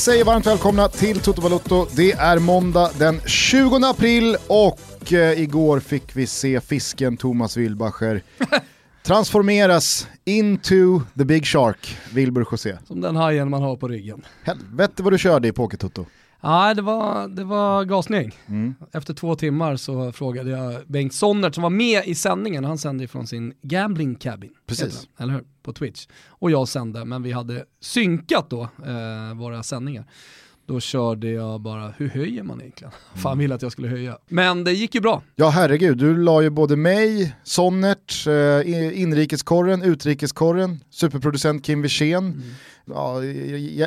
säger varmt välkomna till Toto Balotto. Det är måndag den 20 april och eh, igår fick vi se fisken Thomas Wilbacher transformeras into the big shark, Wilbur José. Som den hajen man har på ryggen. Helvete vad du körde i Poker-Toto. Ja, det var, det var gasning. Mm. Efter två timmar så frågade jag Bengt Sonnert som var med i sändningen, han sände från sin gambling cabin. Precis. Eller hur? På Twitch. Och jag sände, men vi hade synkat då eh, våra sändningar. Då körde jag bara, hur höjer man egentligen? Mm. Fan ville att jag skulle höja. Men det gick ju bra. Ja herregud, du la ju både mig, Sonnert, eh, inrikeskorren, utrikeskorren, superproducent Kim Wirsén, mm. ja,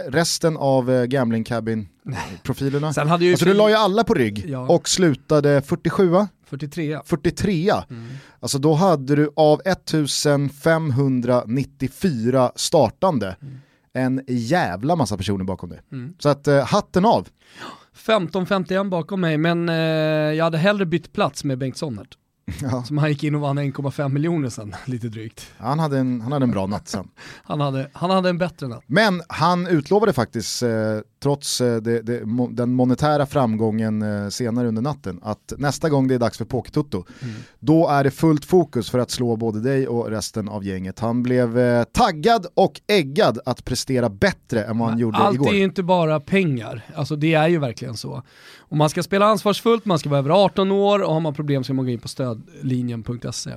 resten av eh, Gambling Cabin-profilerna. Sen hade ju alltså du la ju alla på rygg ja. och slutade 47 va? 43. 43. Mm. Alltså då hade du av 1594 startande mm en jävla massa personer bakom dig. Mm. Så att eh, hatten av. 15.51 bakom mig, men eh, jag hade hellre bytt plats med Bengt Sonnert. Ja. Som han gick in och vann 1,5 miljoner sen, lite drygt. Han hade en, han hade en bra natt sen. han, hade, han hade en bättre natt. Men han utlovade faktiskt, eh, trots eh, det, det, mo, den monetära framgången eh, senare under natten, att nästa gång det är dags för Pokertutto, mm. då är det fullt fokus för att slå både dig och resten av gänget. Han blev eh, taggad och äggad att prestera bättre än vad han gjorde Allt igår. Allt är ju inte bara pengar, alltså det är ju verkligen så. Och man ska spela ansvarsfullt, man ska vara över 18 år och har man problem ska man gå in på stödlinjen.se.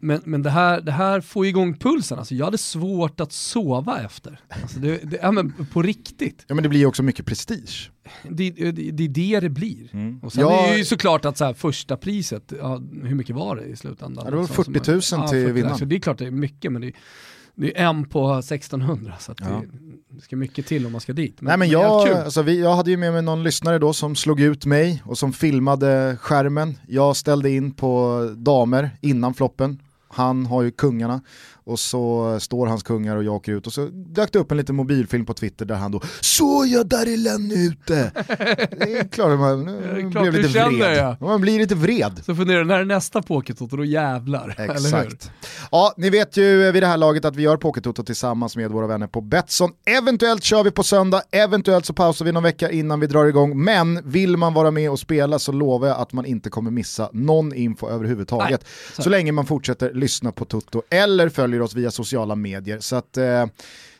Men, men det, här, det här får igång pulsen, alltså jag hade svårt att sova efter. Alltså det, det, ja, men på riktigt. Ja men det blir ju också mycket prestige. Det, det, det är det det blir. Mm. Och sen ja, är det ju såklart att så här, första priset, ja, hur mycket var det i slutändan? Ja, det var 40 000 som, till ja, vinnaren. Alltså, det är klart det är mycket men det är, det är en på 1600 så ja. det, det, ska mycket till om man ska dit. Men, Nej, men jag, alltså, vi, jag hade ju med mig någon lyssnare då som slog ut mig och som filmade skärmen. Jag ställde in på damer innan floppen, han har ju kungarna och så står hans kungar och jag åker ut och så dök det upp en liten mobilfilm på Twitter där han då Så jag där är Lenny ute! Det är klart man nu klart blev lite vred. Ja. Man blir lite vred. Så funderar när är nästa Pokétoto, då jävlar. Exakt. Ja, ni vet ju vid det här laget att vi gör Pokétoto tillsammans med våra vänner på Betsson. Eventuellt kör vi på söndag, eventuellt så pausar vi någon vecka innan vi drar igång. Men vill man vara med och spela så lovar jag att man inte kommer missa någon info överhuvudtaget. Nej, så. så länge man fortsätter lyssna på Toto eller följer följer oss via sociala medier. Så att, eh,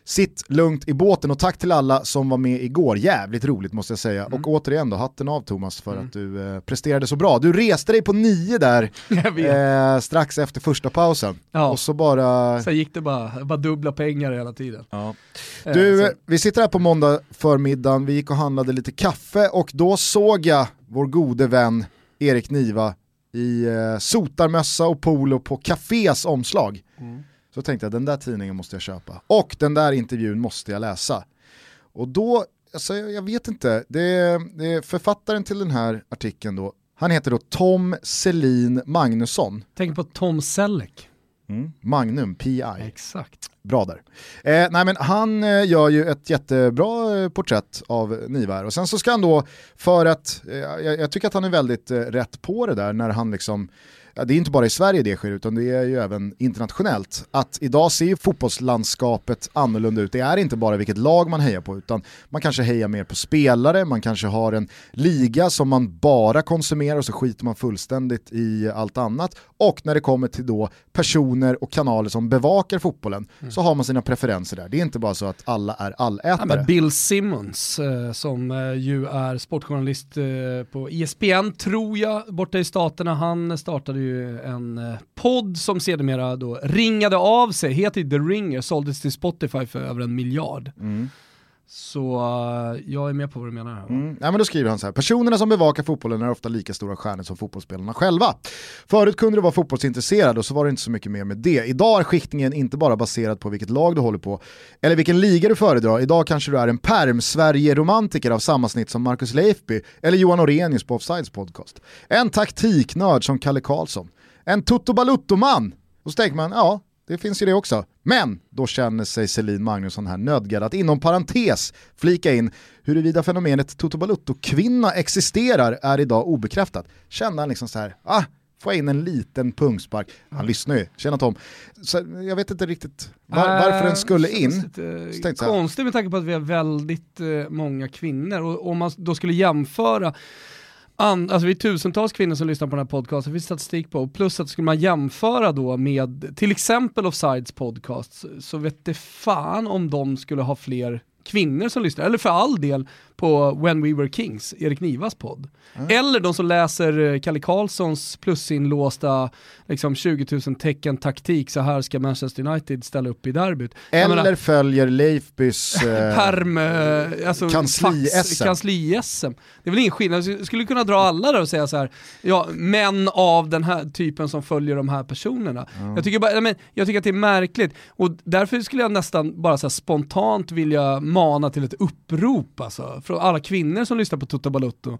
sitt lugnt i båten och tack till alla som var med igår. Jävligt roligt måste jag säga. Mm. Och återigen då, hatten av Thomas för mm. att du eh, presterade så bra. Du reste dig på nio där eh, strax efter första pausen. Ja. Och så bara... Sen gick det bara, bara dubbla pengar hela tiden. Ja. Eh, du, så... vi sitter här på måndag förmiddagen, vi gick och handlade lite kaffe och då såg jag vår gode vän Erik Niva i eh, sotarmössa och polo på Cafés omslag. Mm. Så tänkte jag den där tidningen måste jag köpa. Och den där intervjun måste jag läsa. Och då, alltså, jag vet inte, det är, det författaren till den här artikeln då, han heter då Tom Selin Magnusson. Tänk på Tom Selleck. Mm. Magnum, PI. Exakt. Bra där. Eh, nej men han eh, gör ju ett jättebra eh, porträtt av Niva och sen så ska han då, för att, eh, jag, jag, tycker att han är väldigt eh, rätt på det där när han liksom det är inte bara i Sverige det sker utan det är ju även internationellt, att idag ser fotbollslandskapet annorlunda ut. Det är inte bara vilket lag man hejar på utan man kanske hejar mer på spelare, man kanske har en liga som man bara konsumerar och så skiter man fullständigt i allt annat. Och när det kommer till då personer och kanaler som bevakar fotbollen mm. så har man sina preferenser där. Det är inte bara så att alla är allätare. Ja, Bill Simmons eh, som eh, ju är sportjournalist eh, på ESPN tror jag borta i staterna, han startade ju en podd som sedermera då ringade av sig, heter The Ringer, såldes till Spotify för över en miljard. Mm. Så eh, jag är med på vad du menar. Här, mm. ja, men då skriver han så här, personerna som bevakar fotbollen är ofta lika stora stjärnor som fotbollsspelarna själva. Förut kunde du vara fotbollsintresserad och så var det inte så mycket mer med det. Idag är skiktningen inte bara baserad på vilket lag du håller på eller vilken liga du föredrar. Idag kanske du är en perm Sverige-romantiker av samma snitt som Marcus Leifby eller Johan Orenius på Offsides podcast. En taktiknörd som Kalle Karlsson. En Toto Balutto-man. Och så tänker man, ja, det finns ju det också. Men då känner sig Selin Magnusson här nödgad att inom parentes flika in huruvida fenomenet Toto Balutto-kvinna existerar är idag obekräftat. Känner han liksom så här, ah, få in en liten pungspark. Han lyssnar ju, tjena Tom. Så jag vet inte riktigt var, varför den skulle in. Konstigt med tanke på att vi har väldigt uh, många kvinnor och om man då skulle jämföra an, alltså vi är tusentals kvinnor som lyssnar på den här podcasten, det finns statistik på, plus att skulle man jämföra då med till exempel Offsides podcast, så vet det fan om de skulle ha fler kvinnor som lyssnar, eller för all del på When We Were Kings, Erik Nivas podd. Mm. Eller de som läser eh, Kalle Karlssons plusinlåsta liksom 20 000 tecken taktik, så här ska Manchester United ställa upp i derbyt. Eller menar, följer Leifbys eh, Perm, eh, alltså kansli-SM. Kansli det är väl ingen skillnad, jag skulle kunna dra alla där och säga så här, ja, män av den här typen som följer de här personerna. Mm. Jag, tycker bara, men, jag tycker att det är märkligt och därför skulle jag nästan bara så spontant vilja mana till ett upprop alltså från alla kvinnor som lyssnar på Toto Balutto.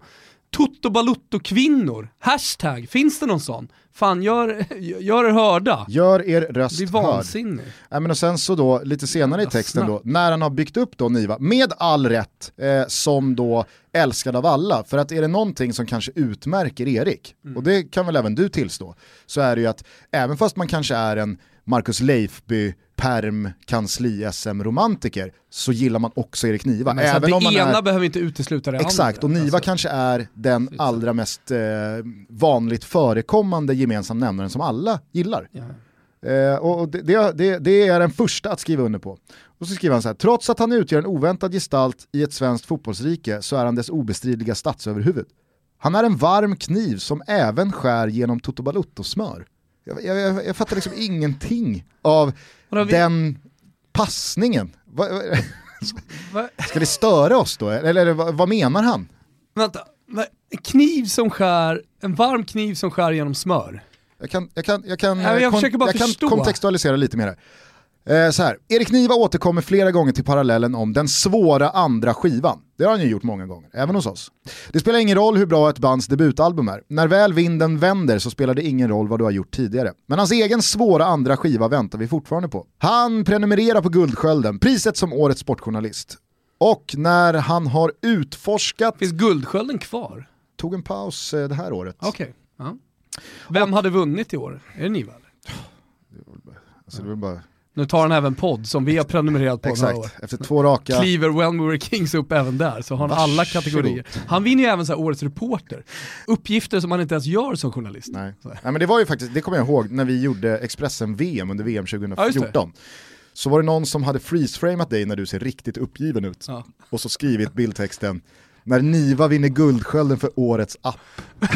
Toto Balutto-kvinnor, hashtag, finns det någon sån? Fan, gör, gör er hörda. Gör er röst Det är vansinnigt. Äh, men och sen så då, lite senare i texten då, när han har byggt upp då Niva, med all rätt, eh, som då älskad av alla, för att är det någonting som kanske utmärker Erik, mm. och det kan väl även du tillstå, så är det ju att även fast man kanske är en Marcus Leifby, perm, kansli-SM-romantiker så gillar man också Erik Niva. Men Även det om man ena är... behöver inte utesluta det Exakt, andra. Och Niva alltså. kanske är den allra mest eh, vanligt förekommande gemensam nämnaren som alla gillar. Ja. Eh, och det, det, det, är den första att skriva under på. Och så skriver han så här, trots att han utgör en oväntad gestalt i ett svenskt fotbollsrike så är han dess obestridliga statsöverhuvud. Han är en varm kniv som även skär genom Toto Balutto-smör. Jag, jag, jag, fattar liksom ingenting av den passningen. Va, va, ska det störa oss då? Eller, eller vad, menar han? Vänta, en kniv som skär, en varm kniv som skär genom smör? Jag kan, jag kan, jag kan, jag, jag, jag kan kontextualisera lite mer. Eh, så här. Erik Niva återkommer flera gånger till parallellen om den svåra andra skivan. Det har han ju gjort många gånger, även hos oss. Det spelar ingen roll hur bra ett bands debutalbum är. När väl vinden vänder så spelar det ingen roll vad du har gjort tidigare. Men hans egen svåra andra skiva väntar vi fortfarande på. Han prenumererar på Guldskölden, priset som årets sportjournalist. Och när han har utforskat... Finns Guldskölden kvar? Tog en paus eh, det här året. Okej. Okay. Ja. Vem och... hade vunnit i år? Är det Niva? Alltså, det var bara nu tar han även podd som vi har prenumererat på Exakt, år. efter två raka. Kliver When We Were Kings upp även där, så har han alla kategorier. Han vinner ju även så årets reporter. Uppgifter som han inte ens gör som journalist. Nej. Nej men det var ju faktiskt, det kommer jag ihåg, när vi gjorde Expressen-VM under VM 2014. Ja, så var det någon som hade freeze-framat dig när du ser riktigt uppgiven ut. Ja. Och så skrivit bildtexten, när Niva vinner Guldskölden för årets app.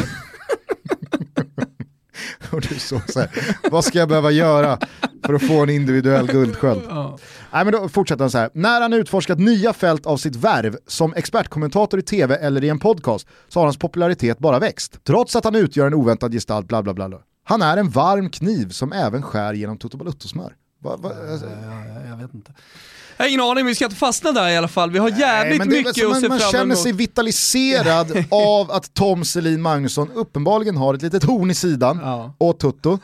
och du såg så här, vad ska jag behöva göra för att få en individuell guldsköld? Ja. Nej, men då fortsätter han så här, när han utforskat nya fält av sitt värv som expertkommentator i tv eller i en podcast så har hans popularitet bara växt. Trots att han utgör en oväntad gestalt, bla bla bla. Han är en varm kniv som även skär genom Toto Balutto-smör. Va, va, alltså. jag, jag vet inte. Jag har ingen aning, vi ska inte fastna där i alla fall. Vi har jävligt Nej, mycket att se fram emot. Man känner sig vitaliserad av att Tom Selin Magnusson uppenbarligen har ett litet horn i sidan ja. och Tutto.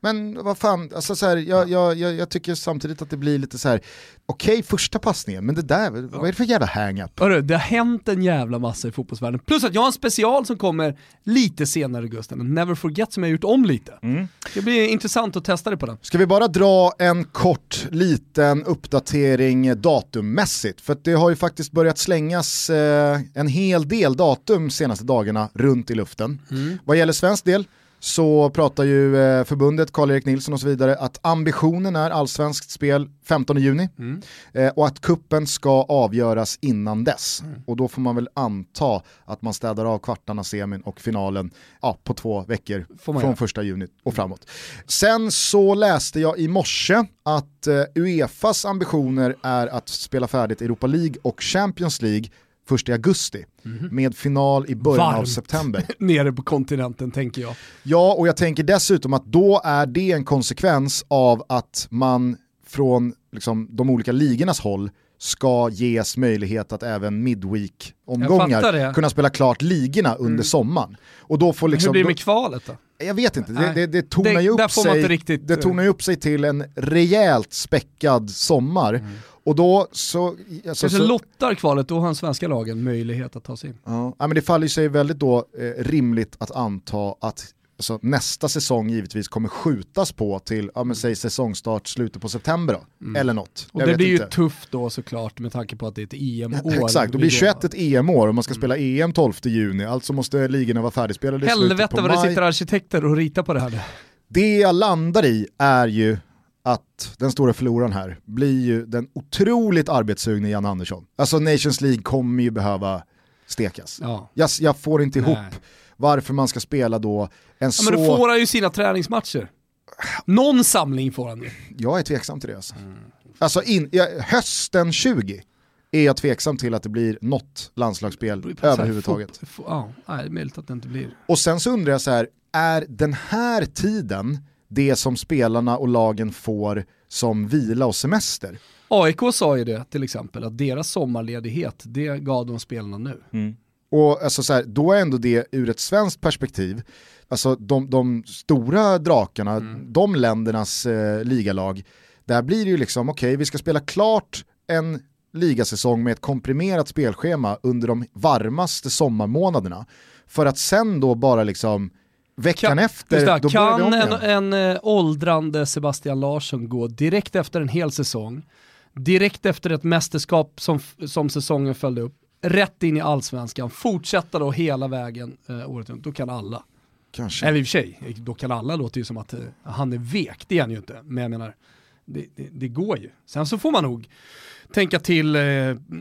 Men vad fan, alltså så här, jag, jag, jag, tycker samtidigt att det blir lite så här. okej okay, första passningen, men det där, vad är det för jävla hang-up? Hörru, det har hänt en jävla massa i fotbollsvärlden. Plus att jag har en special som kommer lite senare Gusten, Never Forget som jag har gjort om lite. Mm. Det blir intressant att testa det på den. Ska vi bara dra en kort liten uppdatering datummässigt? För det har ju faktiskt börjat slängas eh, en hel del datum senaste dagarna runt i luften. Mm. Vad gäller svensk del, så pratar ju eh, förbundet, Karl-Erik Nilsson och så vidare, att ambitionen är allsvenskt spel 15 juni mm. eh, och att kuppen ska avgöras innan dess. Mm. Och då får man väl anta att man städar av kvartarna, semin och finalen ja, på två veckor från göra. första juni och framåt. Sen så läste jag i morse att eh, Uefas ambitioner är att spela färdigt Europa League och Champions League först i augusti mm. med final i början Varmt. av september. Nere på kontinenten tänker jag. Ja, och jag tänker dessutom att då är det en konsekvens av att man från liksom, de olika ligornas håll ska ges möjlighet att även midweek-omgångar kunna spela klart ligorna under mm. sommaren. Och då får liksom, Hur blir det med kvalet då? Jag vet inte, det, det, det tonar ju upp sig, riktigt, det tonar upp sig till en rejält späckad sommar. Mm. Och då så... Alltså, Kanske lottar kvalet, då har den svenska lagen möjlighet att ta sig in. Ja, men det faller sig väldigt då eh, rimligt att anta att alltså, nästa säsong givetvis kommer skjutas på till, ja men säg säsongstart slutet på september då, mm. eller något. Och det blir inte. ju tufft då såklart med tanke på att det är ett EM-år. Exakt, då blir 21 ett EM-år och man ska mm. spela EM 12 juni, alltså måste ligorna vara färdigspelade i slutet på maj. Helvete vad det sitter arkitekter och ritar på det här. Det jag landar i är ju att den stora förloraren här blir ju den otroligt arbetssugne Jan Andersson. Alltså Nations League kommer ju behöva stekas. Ja. Jag, jag får inte ihop Nej. varför man ska spela då en ja, så... Men då får han ju sina träningsmatcher. Någon samling får han ju. Jag är tveksam till det alltså. Mm. Alltså in, hösten 20 är jag tveksam till att det blir något landslagsspel överhuvudtaget. Ja, det är möjligt att det inte blir. Och sen så undrar jag så här, är den här tiden det som spelarna och lagen får som vila och semester? AIK sa ju det till exempel, att deras sommarledighet, det gav de spelarna nu. Mm. Och alltså så här, då är ändå det ur ett svenskt perspektiv, alltså de, de stora drakarna, mm. de ländernas eh, ligalag, där blir det ju liksom, okej okay, vi ska spela klart en ligasäsong med ett komprimerat spelschema under de varmaste sommarmånaderna. För att sen då bara liksom veckan kan, efter, det, då Kan en, en äh, åldrande Sebastian Larsson gå direkt efter en hel säsong, direkt efter ett mästerskap som, som säsongen följde upp, rätt in i allsvenskan, fortsätta då hela vägen äh, året runt, då kan alla. Kanske. Eller i och för sig, då kan alla låter ju som att han är vek, det är han ju inte. Men jag menar, det, det, det går ju. Sen så får man nog tänka till eh,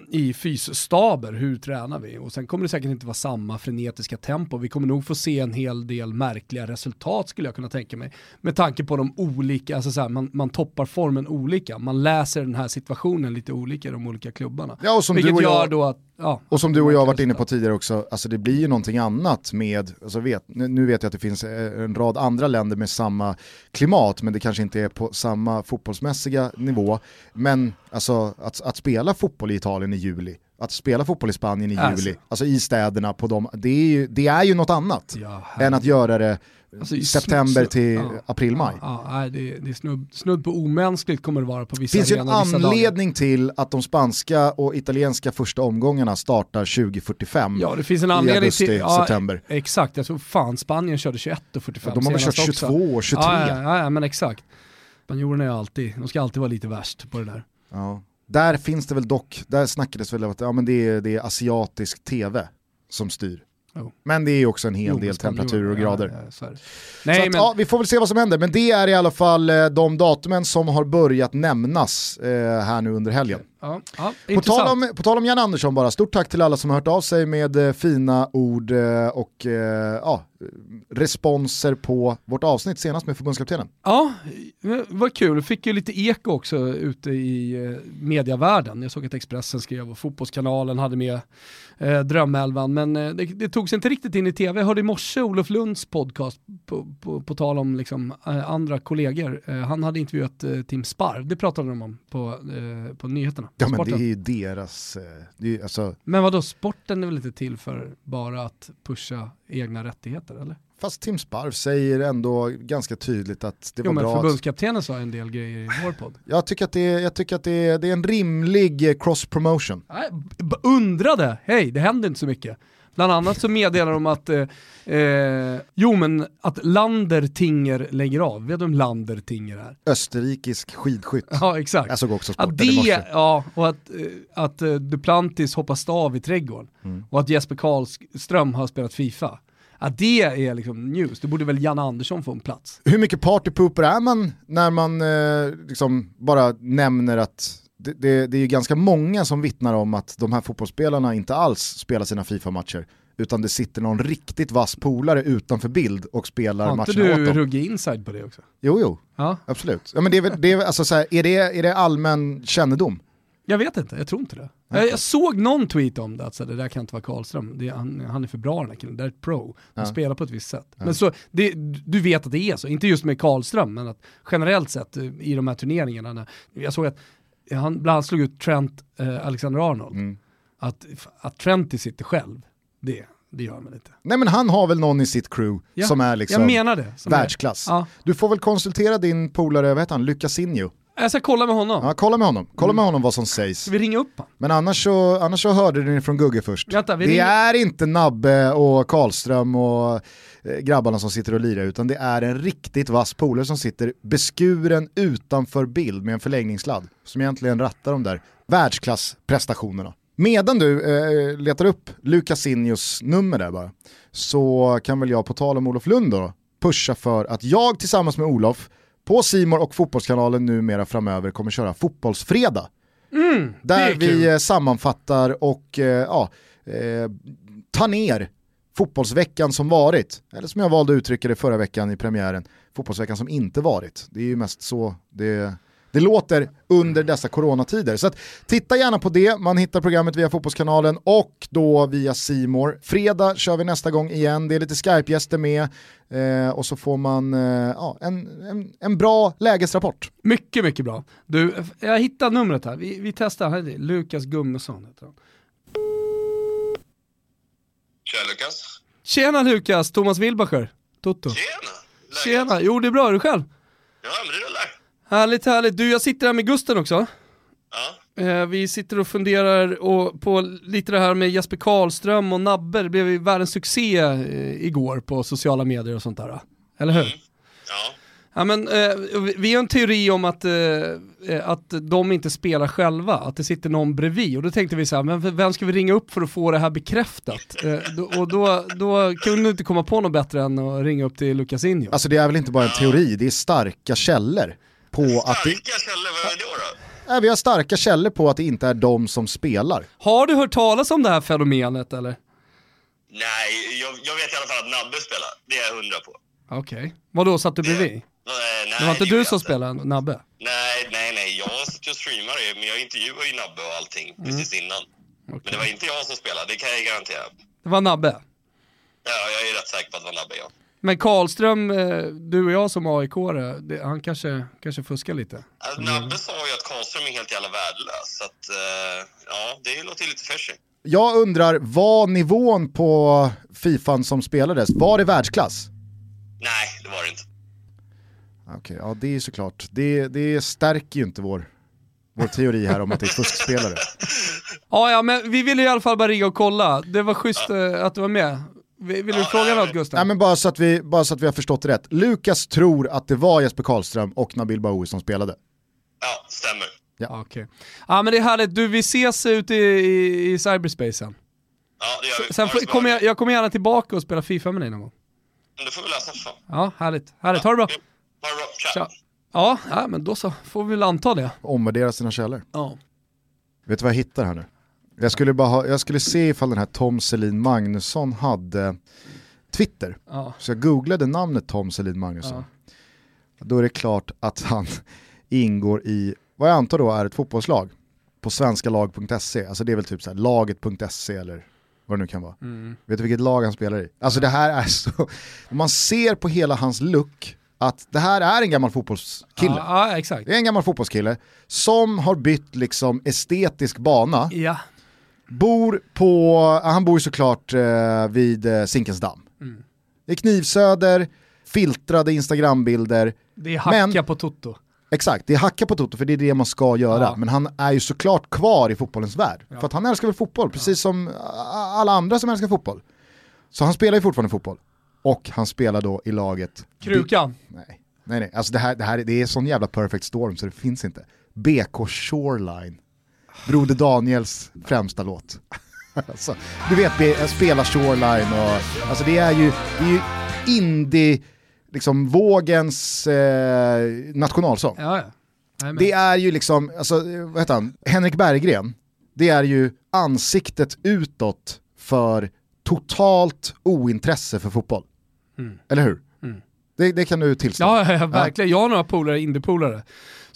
i fysstaber, hur tränar vi? Och sen kommer det säkert inte vara samma frenetiska tempo. Vi kommer nog få se en hel del märkliga resultat skulle jag kunna tänka mig. Med tanke på de olika, alltså så här, man, man toppar formen olika, man läser den här situationen lite olika i de olika klubbarna. Ja, och som Vilket du och jag, gör då att Ja, och som du och jag har varit inne på tidigare också, alltså det blir ju någonting annat med, alltså vet, nu vet jag att det finns eh, en rad andra länder med samma klimat, men det kanske inte är på samma fotbollsmässiga nivå. Men alltså att, att spela fotboll i Italien i juli, att spela fotboll i Spanien i alltså. juli, alltså i städerna på dem, det är ju, det är ju något annat ja, än att göra det Alltså september snudd, till ja, april-maj. Ja, ja, det, det är snudd, snudd på omänskligt kommer det vara på vissa finns ju en anledning till att de spanska och italienska första omgångarna startar 2045 Ja, det finns en anledning augusti, till, ja, september. Exakt, jag tror fan Spanien körde 21 och 45 ja, De har väl kört 22 och 23. Ja, ja, ja, men exakt. Spanjorerna är alltid, de ska alltid vara lite värst på det där. Ja. Där finns det väl dock, där snackades väl att ja, men det, är, det är asiatisk tv som styr. Oh. Men det är också en hel jo, del temperaturer och grader. Ja, ja, så, Nej, så att, men... ja, vi får väl se vad som händer, men det är i alla fall eh, de datumen som har börjat nämnas eh, här nu under helgen. Ja, ja, på, tal om, på tal om Jan Andersson bara, stort tack till alla som har hört av sig med eh, fina ord eh, och eh, ja, responser på vårt avsnitt senast med förbundskaptenen. Ja, vad kul. Fick ju lite eko också ute i eh, mediavärlden. Jag såg att Expressen skrev och Fotbollskanalen hade med eh, Drömelvan, men eh, det, det togs inte riktigt in i tv. Jag hörde i morse Olof Lunds podcast på, på, på tal om liksom, eh, andra kollegor. Han hade intervjuat Tim Sparv, det pratade de om på, på nyheterna. Ja men det är ju deras, det är, alltså... Men vadå, sporten är väl inte till för bara att pusha egna rättigheter eller? Fast Tim Sparv säger ändå ganska tydligt att det jo, var men bra. Förbundskaptenen sa en del grejer i vår podd. Jag tycker att det är, jag tycker att det är, det är en rimlig eh, cross promotion. Nej, undrade, hej det händer inte så mycket. Bland annat så meddelar de att, eh, eh, jo men att Landertinger lägger av. Vet du vem Landertinger är? Österrikisk skidskytt. Ja exakt. Jag såg också sporten att det, i morse. Ja, och att, eh, att uh, Duplantis hoppar stav i trädgården. Mm. Och att Jesper Karlström har spelat Fifa. Ja, det är liksom news, det borde väl Janne Andersson få en plats. Hur mycket partypooper är man när man eh, liksom bara nämner att det, det, det är ju ganska många som vittnar om att de här fotbollsspelarna inte alls spelar sina Fifa-matcher utan det sitter någon riktigt vass polare utanför bild och spelar matcherna åt dem. Har inte du ruggig inside på det också? Jo, jo, ja. absolut. Ja, men det är, det är, alltså, så här, är, det, är det allmän kännedom? Jag vet inte, jag tror inte det. Okay. Jag såg någon tweet om det, att det där kan inte vara Karlström, det, han, han, är för bra den här killen, det är ett pro, han ja. spelar på ett visst sätt. Ja. Men så, det, du vet att det är så, inte just med Karlström, men att generellt sett i de här turneringarna, jag såg att han bland annat slog ut Trent eh, Alexander-Arnold, mm. att, att Trent sitter själv, det, det gör man inte. Nej men han har väl någon i sitt crew ja, som är liksom jag menar det, världsklass. Är, ja. Du får väl konsultera din polare, vad heter han, Lucasinho. Jag ska kolla med honom. Ja, kolla med honom, kolla med honom vad som sägs. Ska vi ringa upp honom? Men annars så, annars så hörde ni från Gugge först. Vänta, det ringer- är inte Nabbe och Karlström och eh, grabbarna som sitter och lirar utan det är en riktigt vass polare som sitter beskuren utanför bild med en förlängningssladd som egentligen rattar de där världsklassprestationerna. Medan du eh, letar upp Lucasinhos nummer där bara, så kan väl jag på tal om Olof Lund då, pusha för att jag tillsammans med Olof på Simor och Fotbollskanalen numera framöver kommer köra Fotbollsfredag. Mm, Där kul. vi eh, sammanfattar och eh, ja, eh, tar ner fotbollsveckan som varit. Eller som jag valde att uttrycka det förra veckan i premiären, fotbollsveckan som inte varit. Det är ju mest så det, det låter under dessa coronatider. Så att, titta gärna på det, man hittar programmet via Fotbollskanalen och då via Simor. Fredag kör vi nästa gång igen, det är lite Skype-gäster med eh, och så får man eh, ja, en, en, en bra lägesrapport. Mycket, mycket bra. Du, jag hittade numret här. Vi, vi testar. Här är det. Lukas Gummesson heter han. Tja Lukas. Tjena Lukas, Thomas Wilbacher. Toto. Tjena. Läget? Tjena, jo det är bra, är du själv? Ja men det rullar. Härligt, härligt. Du, jag sitter här med Gusten också. Ja. Eh, vi sitter och funderar och på lite det här med Jesper Karlström och Nabbe. Det blev ju världens succé eh, igår på sociala medier och sånt där. Eller hur? Ja. Ja, men, eh, vi- har en teori om att, eh, eh, att de inte spelar själva, att det sitter någon bredvid. Och då tänkte vi så här, men vem ska vi ringa upp för att få det här bekräftat? Eh, då, och då, då kunde du inte komma på något bättre än att ringa upp till Lucasinho. Alltså det är väl inte bara en teori, det är starka källor på att det, Starka källor, vad är det då? då? Nej, vi har starka källor på att det inte är de som spelar. Har du hört talas om det här fenomenet eller? Nej, jag, jag vet i alla fall att Nabbe spelar. Det är jag hundra på. Okej. Vadå, satt du bredvid? Nej, nej, Det var inte gjorde du som spelade Nabbe? Nej, nej, nej. Jag sitter och streamar det, men jag intervjuar ju Nabbe och allting precis innan. Men det var inte jag som spelade, det kan jag garantera. Det var Nabbe. Ja, jag är rätt säker på att det var Nabbe, ja. Men Karlström, eh, du och jag som aik han kanske, kanske fuskar lite. Alltså, Nabbe sa ju att Karlström är helt jävla värdelös, så att, eh, ja, det låter lite fishy. Jag undrar, var nivån på Fifan som spelades, var det världsklass? Nej, det var det inte. Okej, ja det är såklart. Det, det stärker ju inte vår, vår teori här om att det är fuskspelare. Ja, ja, men vi ville i alla fall bara ringa och kolla. Det var schysst eh, att du var med. Vill du Ja, fråga något Gustav? Nej men bara så, att vi, bara så att vi har förstått det rätt. Lukas tror att det var Jesper Karlström och Nabil Bahoui som spelade. Ja, stämmer. Ja, okej. Ja men det är härligt, du vi ses ute i, i, i cyberspacen. Ja, det gör vi. Sen får, det kommer jag, jag kommer gärna tillbaka och spela Fifa med dig någon gång. Men Du får vi läsa för. Ja, härligt. Härligt, ha det bra. Ha det bra. Tja. Tja. Ja, ja, men då så får vi väl anta det. Omvärdera sina källor. Ja. Vet du vad jag hittar här nu? Jag skulle, bara ha, jag skulle se ifall den här Tom Selin Magnusson hade Twitter. ja. Så jag googlade namnet Tom Selin Magnusson. Då är det klart att han ingår i, vad jag antar då är ett fotbollslag, på svenskalag.se. Alltså det är väl typ så laget.se eller vad det nu kan vara. Mm. Vet du vilket lag han spelar i? Alltså det här är så, man ser på hela hans look, att det här är en gammal fotbollskille. Ja, ja, exakt. Det är en gammal fotbollskille som har bytt liksom estetisk bana, Ja. Bor på, ja, han bor ju såklart eh, vid eh, Zinkensdamm. Mm. Det är knivsöder, filtrade instagrambilder, Det är hacka Men- på Toto. exakt, det är hacka på Toto för det är det man ska göra. Ja. Men han är ju såklart kvar i fotbollens värld. För att han älskar väl fotboll, precis som alla andra som älskar fotboll. Så han spelar ju fortfarande fotboll. Och han spelar då i laget... Krukan. Nej, nej, nej. Alltså det här, det här det är sån jävla perfect storm så det finns inte. BK Shoreline. Broder Daniels främsta låt. alltså, du vet, spela Shoreline och alltså det är ju, det är ju indie, liksom vågens eh, nationalsång. Ja, ja. Det är ju liksom, alltså, vad heter han, Henrik Berggren, det är ju ansiktet utåt för totalt ointresse för fotboll. Mm. Eller hur? Mm. Det, det kan du tillstå. Ja, ja, verkligen. Jag har några polare, indiepolare,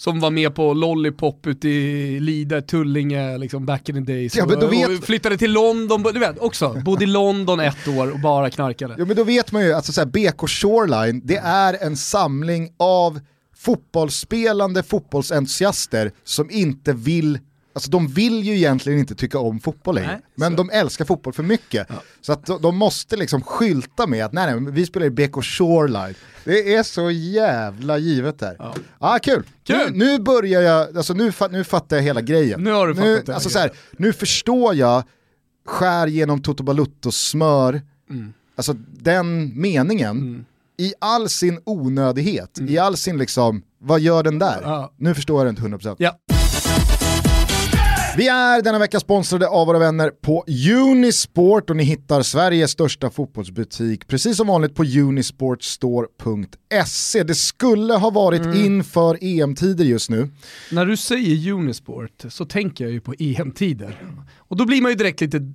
som var med på Lollipop ute i Lide, Tullinge, liksom back in the days. Ja, men då vet- flyttade till London, du vet också, bodde i London ett år och bara knarkade. Ja men då vet man ju att alltså, så BK Shoreline, det är en samling av fotbollsspelande fotbollsentusiaster som inte vill Alltså de vill ju egentligen inte tycka om fotboll längre, men så. de älskar fotboll för mycket. Så att de, de måste liksom skylta med att nej, nej, vi spelar i BK Shoreline. Det är så jävla givet där. Ja, ah, kul. Kul. Nu, nu börjar jag, alltså nu, nu fattar jag hela grejen. Nu har du fattat det. alltså så här, nu förstår jag skär genom Toto Baluttos smör, Mm. alltså den meningen, i all sin onödighet, i all sin liksom, vad gör den där? Mm. Ja. Nu förstår jag det inte 100%. Ja. Vi är denna vecka sponsrade av våra vänner på Unisport och ni hittar Sveriges största fotbollsbutik precis som vanligt på unisportstore.se. Det skulle ha varit Mm. inför EM-tider just nu. När du säger Unisport så tänker jag ju på EM-tider. Och då blir man ju direkt lite,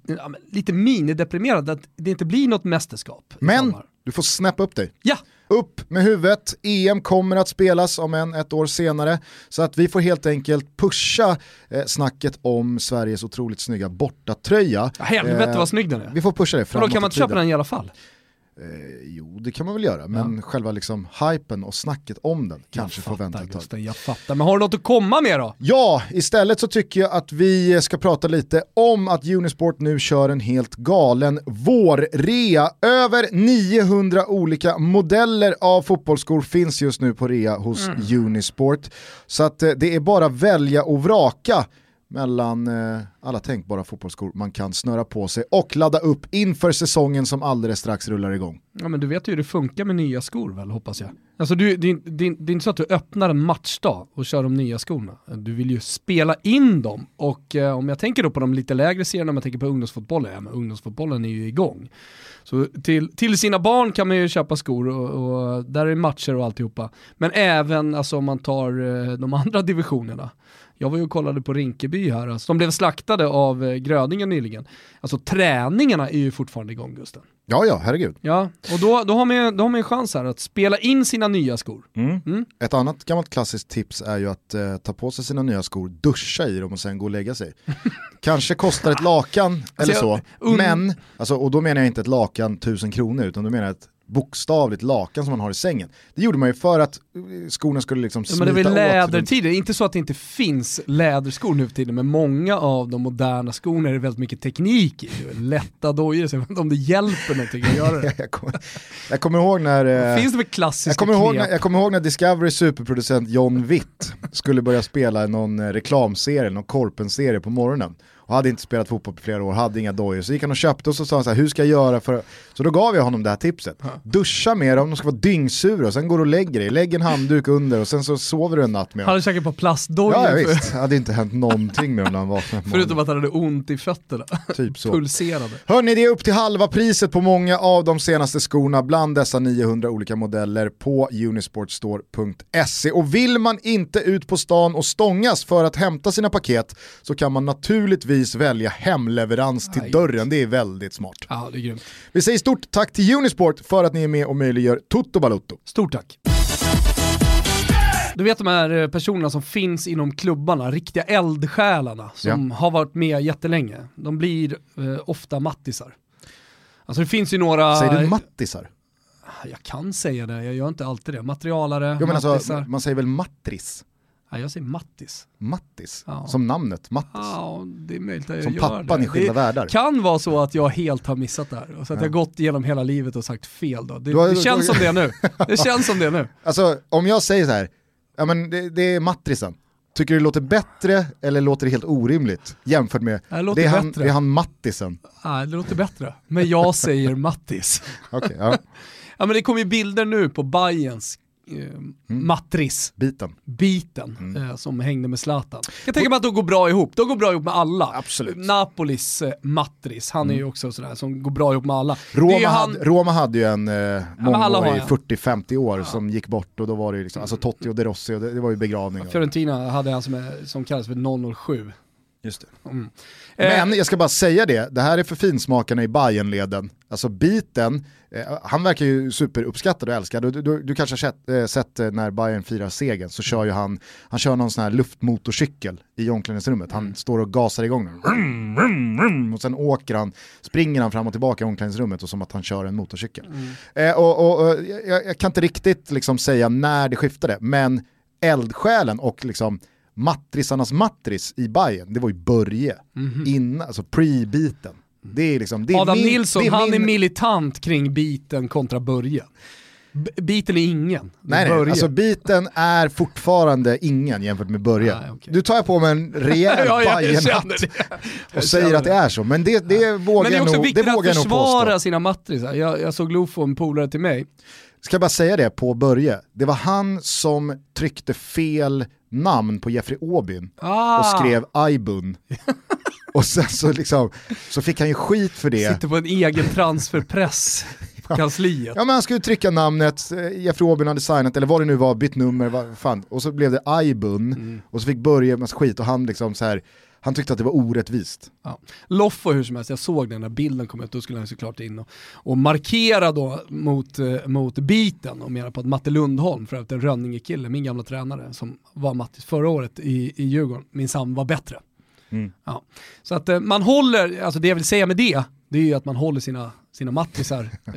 lite minideprimerad att det inte blir något mästerskap. Men sommar. du får snappa upp dig. Ja, Upp med huvudet, EM kommer att spelas om en ett år senare. Så att vi får helt enkelt pusha eh, snacket om Sveriges otroligt snygga bortatröja. Ja, helvete Eh, vad snygg den är. Vi får pusha det Men framåt då kan man inte köpa den i alla fall. Eh, jo, det kan man väl göra, men själva liksom hypen och snacket om den kanske får vänta ett tag. Gusten, jag fattar. Men har du något att komma med då? Ja, istället så tycker jag att vi ska prata lite om att Unisport nu kör en helt galen vårrea. Över 900 olika modeller av fotbollsskor finns just nu på rea hos Unisport. Så att eh, det är bara välja och vraka mellan eh, alla tänkbara fotbollsskor man kan snöra på sig och ladda upp inför säsongen som alldeles strax rullar igång. Ja men du vet ju hur det funkar med nya skor väl, hoppas jag. Alltså du, det, är- det, det är inte så att du öppnar en matchdag och kör de nya skorna. Du vill ju spela in dem och eh, om jag tänker då på de lite lägre serierna, om jag tänker på ungdomsfotbollen, ja men ungdomsfotbollen är ju igång. Så till, till sina barn kan man ju köpa skor och, och där är matcher och alltihopa. Men även alltså, om man tar eh, de andra divisionerna. Jag var ju och kollade på Rinkeby här, alltså, de blev slaktade av eh, Grödingen nyligen. Alltså träningarna är ju fortfarande igång Gusten. Ja, ja, herregud. Ja, och då, då, har man, då har man en chans här att spela in sina nya skor. Mm. Ett annat gammalt klassiskt tips är ju att eh, ta på sig sina nya skor, duscha i dem och sen gå och lägga sig. Kanske kostar ett lakan eller så, jag- un- men, alltså, och då menar jag inte ett lakan tusen kronor utan då menar jag ett bokstavligt lakan som man har i sängen. Det gjorde man ju för att eh, skorna skulle liksom Ja, smita men det är väl lädertider, inte så att det inte finns läderskor nu för tiden, men många av de moderna skorna är det väldigt mycket teknik i. Lätta dojor, så jag vet inte om det hjälper någonting att göra det. jag, kommer, jag kommer ihåg när... eh, Finns det väl klassiska Jag kommer, ihåg när, jag kommer ihåg när Discovery superproducent John Witt skulle börja spela någon eh, reklamserie, någon Korpen-serie på morgonen. Och hade inte spelat fotboll på flera år, hade inga dojor. Så gick han och köpte och så sa han så här, hur ska jag göra för Så då gav jag honom det här tipset. Duscha med dem, de ska vara dyngsura och sen går du och lägger dig. Lägg en handduk under och sen så sover du en natt med dem. Han hade säkert på plastdojor, Ja, ja visst, det hade inte hänt någonting med dem när han vaknade förutom att han hade ont i fötterna. Typ så. Pulserade. Hörni, det är upp till halva priset på många av de senaste skorna bland dessa 900 olika modeller på unisportstore.se. Och vill man inte ut på stan och stångas för att hämta sina paket så kan man naturligtvis välja hemleverans till Aj. dörren. Det är väldigt smart. Ja, det är grymt. Vi säger stort tack till Unisport för att ni är med och möjliggör Toto Balutto. Stort tack. Du vet de här eh, personerna som finns inom klubbarna, riktiga eldsjälarna som har varit med jättelänge. De blir eh, ofta mattisar. Alltså det finns ju några... Säger du mattisar? Jag kan säga det, jag gör inte alltid det. Materialare, Jo, men alltså, mattisar. man säger väl matris? Nej, jag säger mattis. Mattis? Ja. Som namnet, Mattis. Ja, det är möjligt att jag Som gör pappan det. i Skilda det världar. kan vara så att jag helt har missat det här. Och så att Ja. jag gått igenom hela livet och sagt fel då. Det, har- det känns du- som det nu. Det känns som det nu. Alltså om jag säger så här, ja men det, det är matrisen. Tycker du det låter bättre eller låter det helt orimligt jämfört med, Det är, han, det är han mattisen. Nej, det låter bättre. Men jag säger Mattis. Okej, ja, Ja men det kommer ju bilder nu på Bayerns eh, matris, biten. biten, Mm. eh, som hängde med Zlatan. Jag tänker mig att de går bra ihop, de går bra ihop med alla. Absolut. Napolis eh, matris, han är ju också sådär som går bra ihop med alla. Roma, han, hade, Roma hade ju en eh, i en. 40-50 år som gick bort och då var det ju liksom, alltså Totti och De Rossi och det, det var ju begravning. Fiorentina hade han som, är, som kallas för 007. Just det. Mm. Men Eh, jag ska bara säga det, det här är för finsmakarna i Bayernleden. Alltså biten, eh, han verkar ju superuppskattad och älskad. Du, du, du kanske har sett, eh, sett eh, när Bayern firar segern så kör ju han, han kör någon sån här luftmotorcykel i omklädningsrummet. Han står och gasar igång den. Och sen åker han, springer han fram och tillbaka i omklädningsrummet och som att han kör en motorcykel. Eh, och, och, och, jag, jag kan inte riktigt liksom säga när det skiftade, men eldsjälen och liksom matrisarnas matris i Bayern, det var ju Börje, Mhm. innan, alltså pre-beaten. Det är liksom, det är Adam min, Nilsson, är han min, är militant kring biten kontra Börje. B- Biten är ingen. Nej, nej, alltså biten är fortfarande ingen jämfört med Börje. Nej, okej. Du tar jag på mig en rejäl ja, jag Bajenhatt och Jag säger att det är så, men det, det vågar Men det är jag också nog, viktigt att jag nog försvara påstå. sina matrisar. Jag, jag såg Lofo, en polare till mig. Ska jag bara säga det på Börje, det var han som tryckte fel namn på Jeffrey Aubyn Ah, och skrev Aibun. och sen så, liksom, så fick han ju skit för det. Sitter på en egen transferpress på kansliet. Ja men han skulle trycka namnet, eh, Jeffrey Aubyn hade signat, eller vad det nu var, bytt nummer, vad fan. och så blev det Aibun, Mm. och så fick Börje massa skit och han liksom så här, han tyckte att det var orättvist. Ja. Loffo hur som helst, jag såg den när bilden kom ut, då skulle han såklart in och, och markera då mot, eh, mot biten och menar på att Matte Lundholm, för övrigt en Rönninge-kille, min gamla tränare som var Mattis förra året i, i Djurgården, minsann var bättre. Mm. Ja. Så att eh, man håller, alltså det jag vill säga med det, det är ju att man håller sina, sina mattisar eh,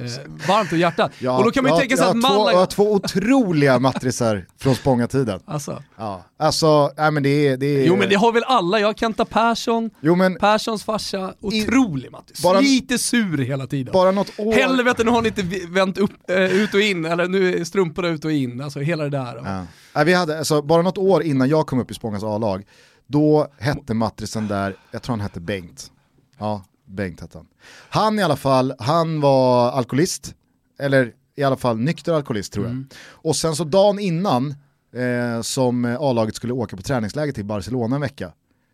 varmt och hjärtat. Ja, och då kan man ju jag, tänka sig jag, att man... jag har två otroliga matrisar från Spånga-tiden. Alltså. Ja. Alltså, nej men det är... Det är Jo men det har väl alla, jag har Kenta Persson, jo, men Perssons farsa, otrolig Mattis. bara- Lite sur hela tiden. bara något år... Helvete nu har ni inte vänt upp, eh, ut och in, eller nu är strumporna ut och in, alltså hela det där. Ja. Nej, vi hade, alltså, bara något år innan jag kom upp i Spångas A-lag, då hette matrisen där, jag tror han hette Bengt. Ja, Bengt hette han. Han i alla fall, han var alkoholist, eller i alla fall nykter alkoholist tror jag. Mm. Och sen så dagen innan eh, som A-laget skulle åka på träningsläger till Barcelona en vecka,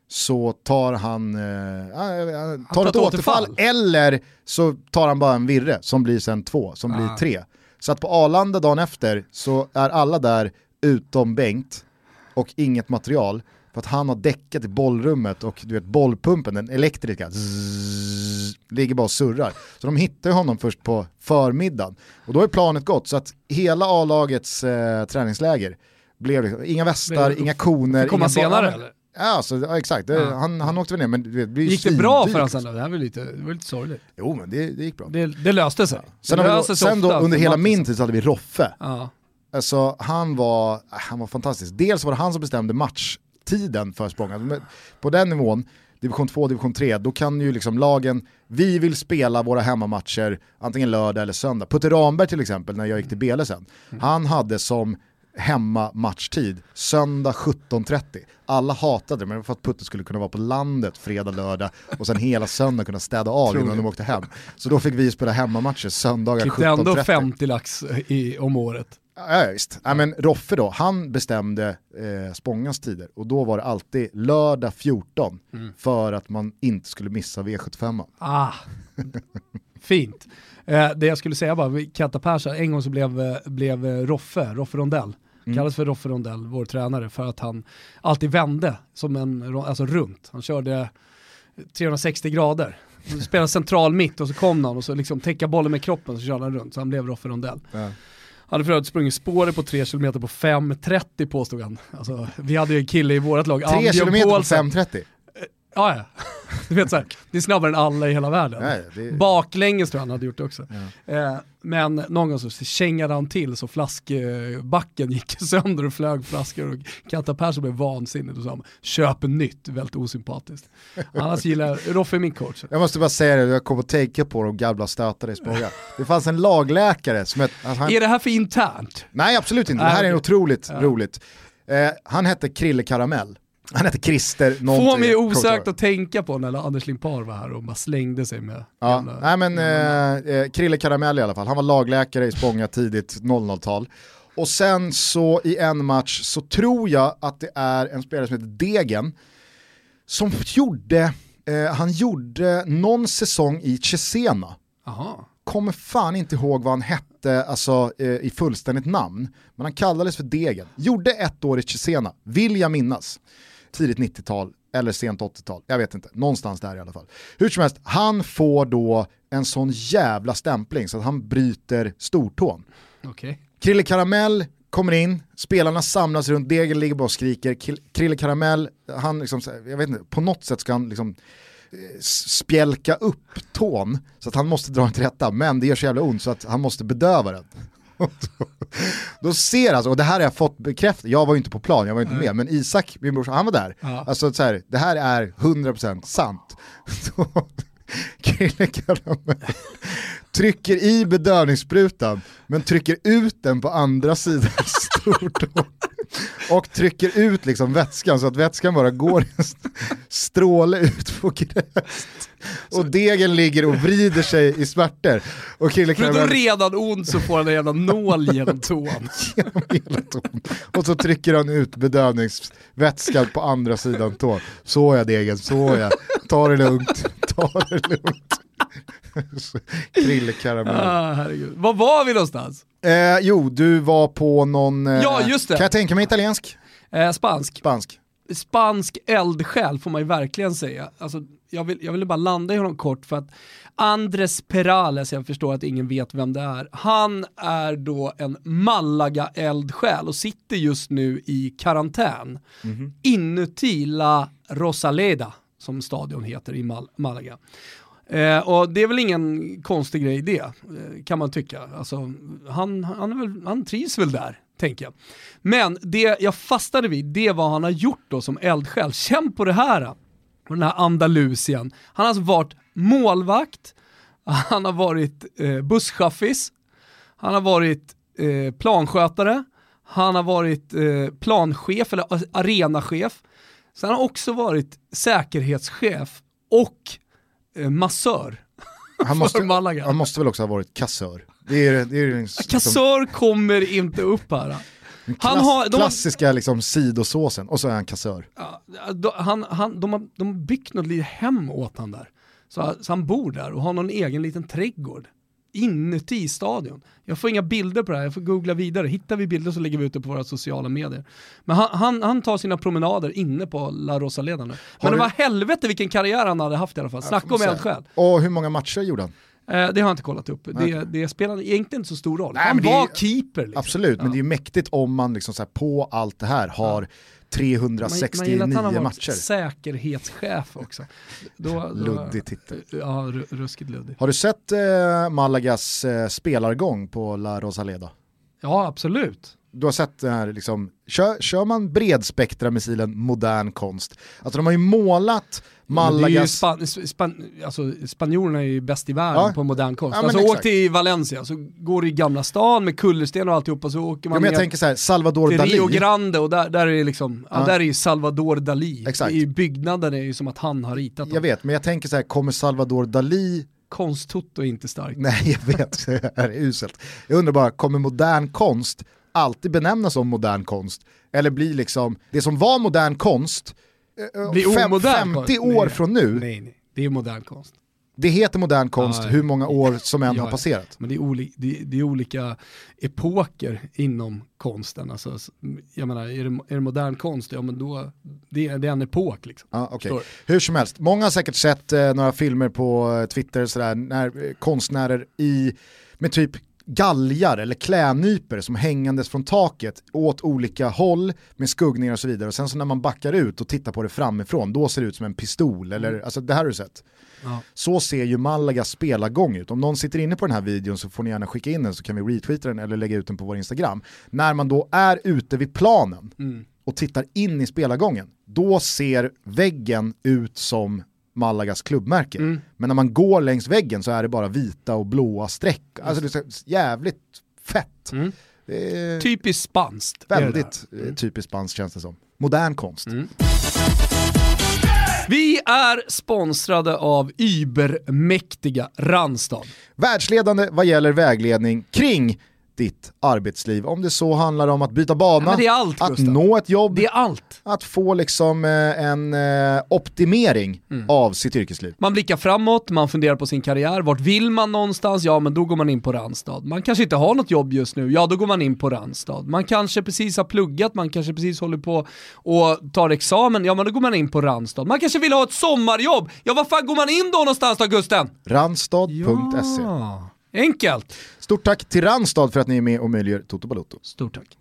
så tar han, eh, tar tar ett återfall, återfall. eller så tar han bara en virre som blir sen två, som blir Ah. tre. Så att på Arlanda dagen efter så är alla där utom Bengt och inget material för att han har däckat i bollrummet och du vet bollpumpen, den elektriska, zzz, ligger bara och surrar. Så de hittar honom först på förmiddagen. Och då är planet gått så att hela A-lagets eh, träningsläger blev liksom, inga västar, Blev- inga koner. Komma senare eller? Ja, alltså, ja exakt, det, Ja. Han, han åkte väl ner men det blir Gick det bra för honom sen då? Det här var lite, det var lite sorgligt. Jo men det, det gick bra. Det, det löste sig. Sen, löser då, sig sen då under hela min tid så hade vi Roffe. Ja. Alltså han var, han var fantastisk. Dels var det han som bestämde matchtiden för Spånga. På den nivån, division 2, division 3, då kan ju liksom lagen, vi vill spela våra hemmamatcher antingen lördag eller söndag. Putte Ramberg till exempel, när jag gick till Bele sen, han hade som hemmamatchtid söndag 17.30. Alla hatade det, men det var för att Putte skulle kunna vara på landet fredag, lördag och sen hela söndag kunna städa av innan Otroligt. de åkte hem. Så då fick vi spela hemmamatcher söndagar Klippte ändå 17.30. 50 lax i, om året. Ja, visst. Ja, men Roffe då, han bestämde eh, Spångans tider och då var det alltid lördag 14 Mm. för att man inte skulle missa V75. Ah, fint. Eh, det jag skulle säga vi- Kenta Persson, en gång så blev, eh, blev eh, Roffe, Roffe Rondell, Mm. kallades för Roffe Rondell, vår tränare, för att han alltid vände som en, alltså runt. Han körde 360 grader. Spelade central mitt och så kom någon och så liksom täcka bollen med kroppen så körde han runt, så han blev Roffe Rondell. Ja. Hade för övrigt sprungit spåret på 3 km på 5.30 påstod han. Alltså, vi hade ju en kille i vårt lag, 3 Ambjörn km på Paulsen. 5.30. Ja, ja. Du vet såhär, det är snabbare än alla i hela världen. Nej, det... Baklänges tror jag han hade gjort det också. Ja. Eh, men någon gång så kängade han till så flaskbacken gick sönder och flög flaskor och Kenta Persson blev vansinnig och sa köp nytt, väldigt osympatiskt. Annars gillar Roffe är min coach. Jag måste bara säga det, jag kom att tänka på de gamla stötare i Spånga. Det fanns en lagläkare som hette... att han... Är det här för internt? Nej absolut inte, det här är otroligt Ja. roligt. Eh, han hette Krille Karamell. Han hette Christer någonting. Får mig osökt att tänka på när Anders Limpar var här och bara slängde sig med Ja, gamla- nej men gamla- eh, eh, Krille Karamell i alla fall, han var lagläkare i Spånga tidigt 00-tal. Och sen så i en match så tror jag att det är en spelare som heter Degen som gjorde, eh, han gjorde någon säsong i Cesena. Aha. Kommer fan inte ihåg vad han hette alltså, eh, i fullständigt namn, men han kallades för Degen. Gjorde ett år i Cesena, vill jag minnas. Tidigt 90-tal eller sent 80-tal, jag vet inte, någonstans där i alla fall. Hur som helst, han får då en sån jävla stämpling så att han bryter stortån. Okej. Krille Karamell kommer in, spelarna samlas runt, Degen ligger bara och skriker. Krille Karamell, han liksom, jag vet inte, på något sätt ska han liksom eh, spjälka upp tån så att han måste dra den till rätta, men det gör så jävla ont så att han måste bedöva den. Då ser alltså, och det här har jag fått bekräftat, jag var ju inte på plan, jag var inte Nej. med, men Isak, min brorsa, han var där. Ja. Alltså så här, det här är 100% sant. Så, Karamell trycker i bedövningssprutan, men trycker ut den på andra sidan stortån. Och trycker ut liksom vätskan så att vätskan bara går i en st- stråle ut på gräs. Och degen ligger och vrider sig i smärtor. Och Krille Karamell redan ont så får han en jävla nål genom tån. genom tån. Och så trycker han ut bedövningsvätskan på andra sidan tån. Så jag degen, så jag. Ta det lugnt, ta det lugnt. Krille Karamell. Ah, herregud. Var var vi någonstans? Eh, jo, du var på någon, eh, Ja, just det. kan jag tänka mig italiensk? Eh, spansk. Spansk. Spansk eldsjäl får man ju verkligen säga. Alltså, jag, vill, jag ville bara landa i honom kort för att Andres Perales, jag förstår att ingen vet vem det är, han är då en Malaga-eldsjäl och sitter just nu i karantän inuti La Rosaleda, som stadion heter i Mal- Malaga. Eh, och det är väl ingen konstig grej det, eh, kan man tycka. Alltså, han, han, är väl, han trivs väl där, tänker jag. Men det jag fastade vid, det var vad han har gjort då som eldsjäl. Känn på det här, den här Andalusien. Han har alltså varit målvakt, han har varit eh, busschaffis, han har varit eh, planskötare, han har varit eh, planchef eller arenachef. Sen har han också varit säkerhetschef och eh, massör. Han måste, han måste väl också ha varit kassör. Det är, det är liksom, Kassör kommer inte upp här. Den han klass, har- de- klassiska liksom, sidosåsen och så är han kassör. Ja, han, han, de, har, de har byggt något litet hem åt han där. Så, så han bor där och har någon egen liten trädgård inuti stadion. Jag får inga bilder på det här, jag får googla vidare. Hittar vi bilder så lägger vi ut det på våra sociala medier. Men han, han, han tar sina promenader inne på La Rosaleda nu. Men du- det var helvete vilken karriär han hade haft i alla fall. Snacka om eldsjäl. Och hur många matcher gjorde han? Eh, det har jag inte kollat upp. Det, det spelar egentligen inte så stor roll. Nej, han men det är- var keeper. Liksom. Absolut, men Ja. det är ju mäktigt om man liksom så här, på allt det här har Man, man 369 gillar att han har varit matcher. säkerhetschef också. Då, då, Luddig titel. Ja, ru- ruskigt luddig. Har du sett eh, Malagas eh, spelargång på La Rosaleda? Ja, absolut. Du har sett det här, liksom, kör, kör man bredspektra-missilen modern konst? Alltså de har ju målat Malagas... span, span, alltså, spanjorerna är ju bäst i världen Ja. på modern konst. Ja, alltså, åk exakt. till Valencia så går du i Gamla stan med kullersten och alltihopa så åker Ja, man men jag ner tänker så här, Salvador till Dalí. Rio Grande och där, där är liksom, ja. Ja. där är ju Salvador Dalí. Exakt. I byggnaden är ju som att han har ritat dem. Jag vet, men jag tänker så här, kommer Salvador Dalí Konsttoto är inte starkt. Nej, jag vet, det här är uselt. Jag undrar bara, kommer modern konst alltid benämnas som modern konst? Eller blir liksom, det som var modern konst, eh, Blir fem, omodern 50 konst? år Nej. från nu, Nej, nej. Det är modern konst. det heter modern konst Ja, hur många år som än Ja, har passerat. Men det är, oli, det, det är olika epoker inom konsten. Alltså, jag menar, är det, är det modern konst, ja men då, det, är- det är en epok liksom. Ja. Förstår Hur som helst, många har säkert sett eh, några filmer på eh, Twitter sådär, när eh, konstnärer i, med typ galgar eller klädnyper som hängandes från taket åt olika håll med skuggningar och så vidare. Och sen så när man backar ut och tittar på det framifrån, då ser det ut som en pistol. Eller, alltså det här har du sett. Ja. Så ser ju Malagas spelargång ut. Om någon sitter inne på den här videon så får ni gärna skicka in den så kan vi retweeta den eller lägga ut den på vår Instagram. När man då är ute vid planen Mm. och tittar in i spelargången, då ser väggen ut som Malagas klubbmärke. Mm. Men när man går längs väggen så är det bara vita och blåa streck. Alltså det är jävligt fett. Mm. Är Typiskt spanskt. väldigt eh, typiskt spanskt känns det som. Modern konst. Mm. Vi är sponsrade av übermäktiga Randstad. Världsledande vad gäller vägledning kring ditt arbetsliv. Om det så handlar om att byta bana, är allt, att Gustav. nå ett jobb, Det är allt. att få liksom eh, en eh, optimering Mm. av sitt yrkesliv. Man blickar framåt, man funderar på sin karriär, vart vill man någonstans? Ja men då går man in på Randstad. Man kanske inte har något jobb just nu, ja då går man in på Randstad. Man kanske precis har pluggat, man kanske precis håller på och tar examen, ja men då går man in på Randstad. Man kanske vill ha ett sommarjobb, ja var fan går man in då någonstans då Gusten? Randstad.se Ja. Enkelt. Stort tack till Randstad för att ni är med och möjliggör Toto Balotto. Stort tack.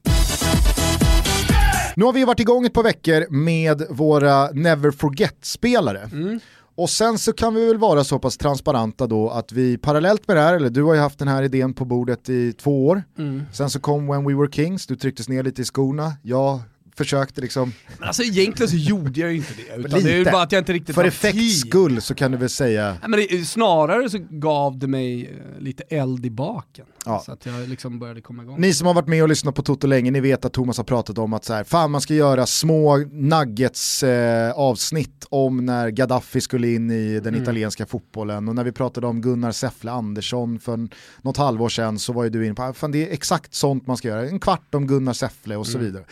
Nu har vi varit igång ett par veckor med våra Never Forget-spelare. Mm. Och sen så kan vi väl vara så pass transparenta då att vi parallellt med det här, eller du har ju haft den här idén på bordet i två år, mm. sen så kom When We Were Kings, du trycktes ner lite i skorna, jag försökte liksom... Men alltså egentligen så gjorde jag ju inte det. Utan det är ju bara att jag inte riktigt För effekts skull så kan du väl säga... Nej, men det, snarare så gav det mig eh, lite eld i baken. Ja. Så att jag liksom började komma igång. Ni som har varit med och lyssnat på Toto länge, ni vet att Thomas har pratat om att så här, fan man ska göra små nuggets eh, avsnitt om när Gaddafi skulle in i den mm. italienska fotbollen och när vi pratade om Gunnar Säffle Andersson för något halvår sedan så var ju du inne på, ah, fan det är exakt sånt man ska göra, en kvart om Gunnar Säffle och så mm. vidare.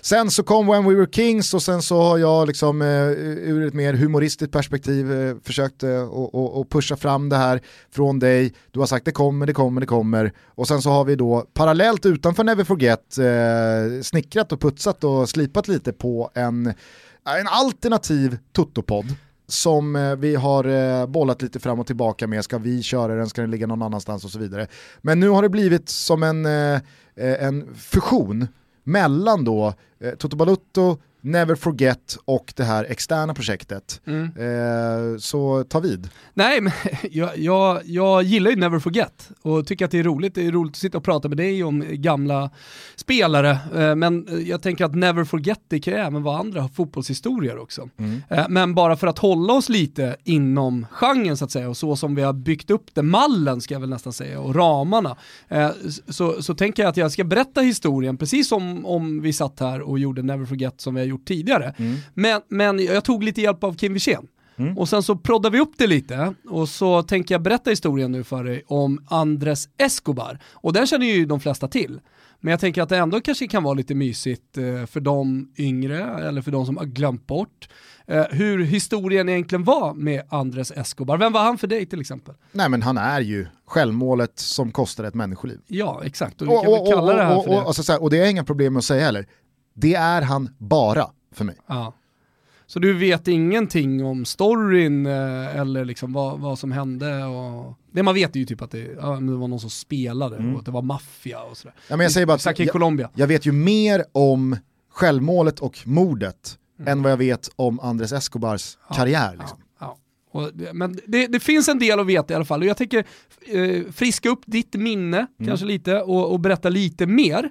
Sen så kom When We Were Kings och sen så har jag liksom eh, ur ett mer humoristiskt perspektiv eh, försökt eh, och, pusha fram det här från dig. Du har sagt det kommer, det kommer, det kommer. Och sen så har vi då parallellt utanför Never Forget eh, snickrat och putsat och slipat lite på en, eh, en alternativ Toto-podd som eh, vi har eh, bollat lite fram och tillbaka med, ska vi köra den, ska den ligga någon annanstans och så vidare. Men nu har det blivit som en, eh, eh en fusion mellan då eh, Toto Balutto, Never Forget och det här externa projektet. Mm. Eh, så ta vid. Nej, men jag, jag, jag, gillar ju Never Forget och tycker att det är roligt. Det är roligt att sitta och prata med dig om gamla spelare. Eh, men jag tänker att Never Forget det kan ju även vara andra fotbollshistorier också. Mm. Eh, men bara för att hålla oss lite inom genren så att säga och så som vi har byggt upp det, mallen ska jag väl nästan säga, och ramarna. Eh, så, så tänker jag att jag ska berätta historien precis som om vi satt här och gjorde Never Forget som vi har gjort tidigare. Mm. Men, men jag tog lite hjälp av Kim Wirsén. Mm. Och sen så proddar vi upp det lite och så tänker jag berätta historien nu för dig om Andres Escobar. Och den känner ju de flesta till. Men jag tänker att det ändå kanske kan vara lite mysigt eh, för de yngre eller för de som har glömt bort eh, hur historien egentligen var med Andres Escobar. Vem var han för dig till exempel? Nej men han är ju självmålet som kostar ett människoliv. Ja exakt, och vi kan och, väl kalla det här för det. Och, och, och det är inga problem med att säga heller. Det är han bara för mig. Ja. Så du vet ingenting om storyn eh, eller liksom vad, vad som hände? Och... Det man vet är ju typ att det, ja, det var någon som spelade mm. och att det var maffia och sådär. Ja, men jag säger bara att jag, Colombia. jag vet ju mer om självmålet och mordet mm. än vad jag vet om Andres Escobars ja, karriär. Liksom. Ja, och, men det, det, finns en del att veta i alla fall och jag tänker eh, friska upp ditt minne mm. kanske lite och, och berätta lite mer.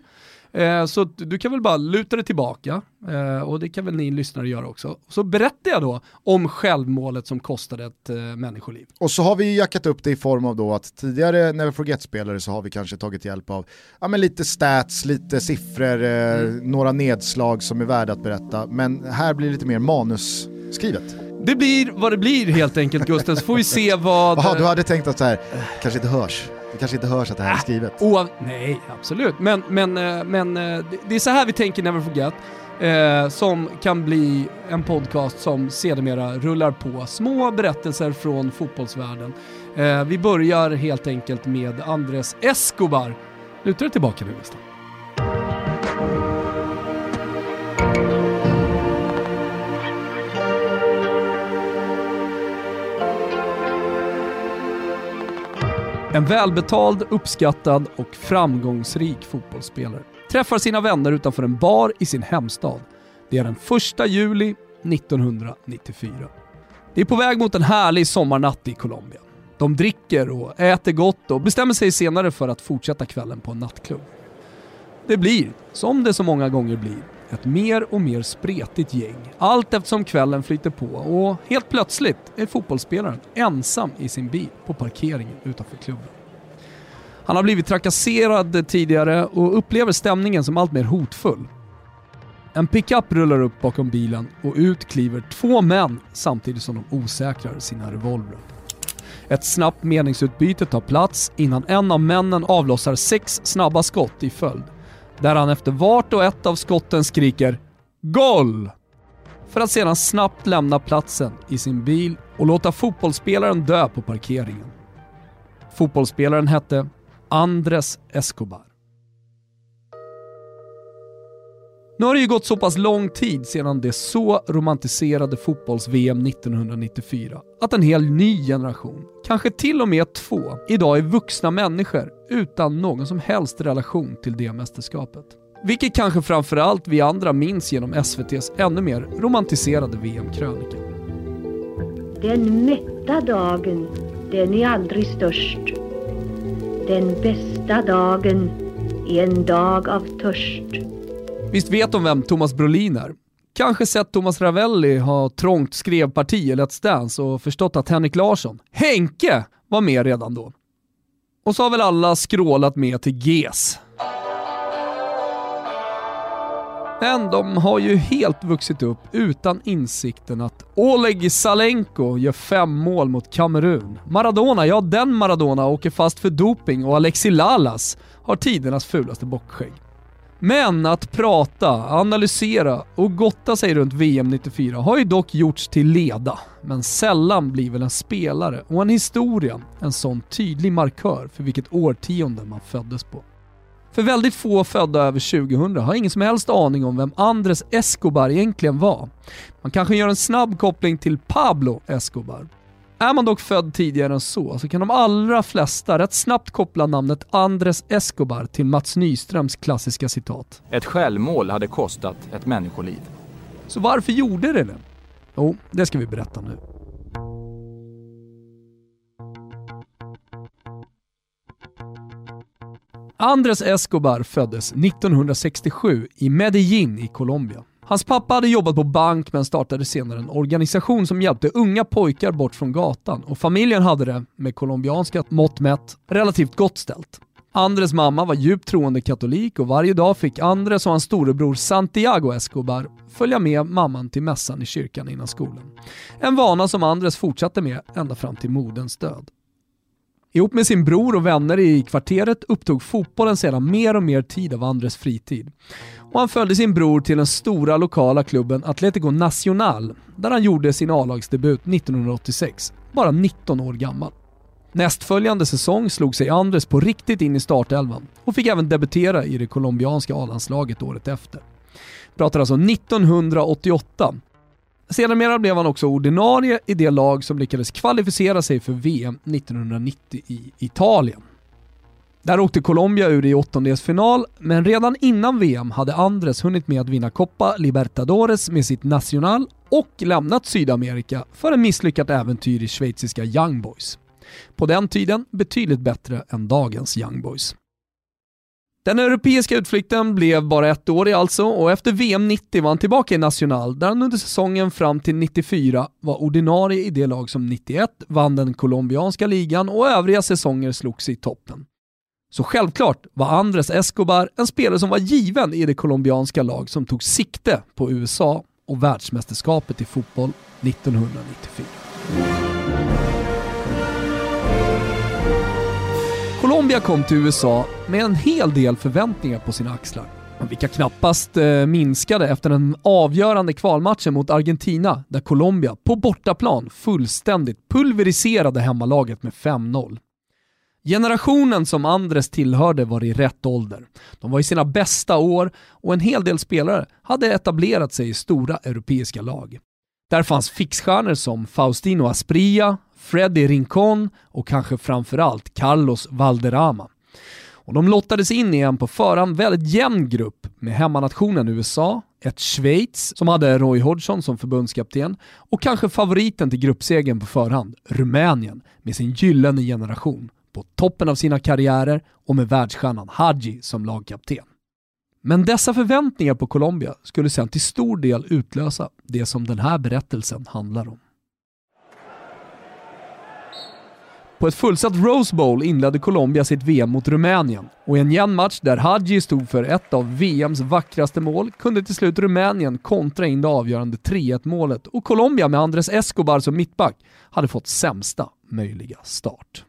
Eh, så du kan väl bara luta dig tillbaka, eh, och det kan väl ni lyssnare göra också. Så berättar jag då om självmålet som kostade ett eh, människoliv. Och så har vi jackat upp det i form av då att tidigare Never Forget-spelare så har vi kanske tagit hjälp av ja, men lite stats, lite siffror, mm. några nedslag som är värda att berätta. Men här blir det lite mer manusskrivet. Det blir vad det blir helt enkelt Gusten, så får vi se vad... Jaha, du hade tänkt att så här, kanske inte hörs. Det kanske inte hörs att det här är skrivet. Äh, nej, absolut. Men, men, eh, men eh, det är så här vi tänker Never Forget. Eh, som kan bli en podcast som sedermera rullar på små berättelser från fotbollsvärlden. Eh, vi börjar helt enkelt med Andres Escobar. Lutar du tillbaka nu Gustav? En välbetald, uppskattad och framgångsrik fotbollsspelare träffar sina vänner utanför en bar i sin hemstad. Det är den 1 juli 1994. Det är på väg mot en härlig sommarnatt i Colombia. De dricker och äter gott och bestämmer sig senare för att fortsätta kvällen på en nattklubb. Det blir, som det så många gånger blir, ett mer och mer spretigt gäng allt eftersom kvällen flyter på och helt plötsligt är fotbollsspelaren ensam i sin bil på parkeringen utanför klubben. Han har blivit trakasserad tidigare och upplever stämningen som allt mer hotfull. En pickup rullar upp bakom bilen och ut kliver två män samtidigt som de osäkrar sina revolvrar. Ett snabbt meningsutbyte tar plats innan en av männen avlossar sex snabba skott i följd där han efter vart och ett av skotten skriker “Goal!” för att sedan snabbt lämna platsen i sin bil och låta fotbollsspelaren dö på parkeringen. Fotbollsspelaren hette Andres Escobar. Nu har det ju gått så pass lång tid sedan det så romantiserade fotbolls-VM 1994 att en hel ny generation, kanske till och med två, idag är vuxna människor utan någon som helst relation till det mästerskapet. Vilket kanske framförallt vi andra minns genom SVTs ännu mer romantiserade VM-krönika. Den mätta dagen, den är aldrig störst. Den bästa dagen är en dag av törst. Visst vet de vem Thomas Brolin är? Kanske sett Thomas Ravelli ha trångt skrevparti i Let's Dance och förstått att Henrik Larsson, Henke, var med redan då. Och så har väl alla skrålat med till GES. Men de har ju helt vuxit upp utan insikten att Oleg Salenko gör fem mål mot Kamerun. Maradona, ja den Maradona åker fast för doping och Alexi Lalas har tidernas fulaste bockskägg. Men att prata, analysera och gotta sig runt VM 94 har ju dock gjorts till leda. Men sällan blir väl en spelare och en historia en sån tydlig markör för vilket årtionde man föddes på. För väldigt få födda över 2000 har ingen som helst aning om vem Andres Escobar egentligen var. Man kanske gör en snabb koppling till Pablo Escobar. Är man dock född tidigare än så, så kan de allra flesta rätt snabbt koppla namnet Andres Escobar till Mats Nyströms klassiska citat. Ett självmål hade kostat ett människoliv. Så varför gjorde det det? Jo, det ska vi berätta nu. Andres Escobar föddes 1967 i Medellin i Colombia. Hans pappa hade jobbat på bank men startade senare en organisation som hjälpte unga pojkar bort från gatan och familjen hade det, med colombianska mått mätt, relativt gott ställt. Andres mamma var djupt troende katolik och varje dag fick Andres och hans storebror Santiago Escobar följa med mamman till mässan i kyrkan innan skolan. En vana som Andres fortsatte med ända fram till moderns död. Ihop med sin bror och vänner i kvarteret upptog fotbollen sedan mer och mer tid av Andres fritid. Och han följde sin bror till den stora lokala klubben Atletico Nacional, där han gjorde sin A-lagsdebut 1986, bara 19 år gammal. Nästföljande säsong slog sig Andres på riktigt in i startelvan och fick även debutera i det colombianska A-landslaget året efter. Pratar alltså 1988 Sedermera blev han också ordinarie i det lag som lyckades kvalificera sig för VM 1990 i Italien. Där åkte Colombia ur i åttondelsfinal, men redan innan VM hade Andres hunnit med att vinna Copa Libertadores med sitt Nacional och lämnat Sydamerika för en misslyckat äventyr i schweiziska Young Boys. På den tiden betydligt bättre än dagens Young Boys. Den europeiska utflykten blev bara ett år i alltså och efter VM 90 var han tillbaka i National där han under säsongen fram till 94 var ordinarie i det lag som 91 vann den colombianska ligan och övriga säsonger slogs i toppen. Så självklart var Andres Escobar en spelare som var given i det colombianska lag som tog sikte på USA och världsmästerskapet i fotboll 1994. Colombia kom till USA med en hel del förväntningar på sina axlar. Vilka knappast eh, minskade efter den avgörande kvalmatchen mot Argentina där Colombia på bortaplan fullständigt pulveriserade hemmalaget med 5-0. Generationen som Andres tillhörde var i rätt ålder. De var i sina bästa år och en hel del spelare hade etablerat sig i stora europeiska lag. Där fanns fixstjärnor som Faustino Aspria, Freddy Rincon och kanske framförallt Carlos Valderrama. Och de lottades in i en på förhand väldigt jämn grupp med hemmanationen USA, ett Schweiz som hade Roy Hodgson som förbundskapten och kanske favoriten till gruppsegern på förhand, Rumänien med sin gyllene generation på toppen av sina karriärer och med världsstjärnan Hadji som lagkapten. Men dessa förväntningar på Colombia skulle sedan till stor del utlösa det som den här berättelsen handlar om. På ett fullsatt Rose Bowl inledde Colombia sitt VM mot Rumänien och i en jämn match där Hadji stod för ett av VMs vackraste mål kunde till slut Rumänien kontra in det avgörande 3-1 målet och Colombia med Andres Escobar som mittback hade fått sämsta möjliga start.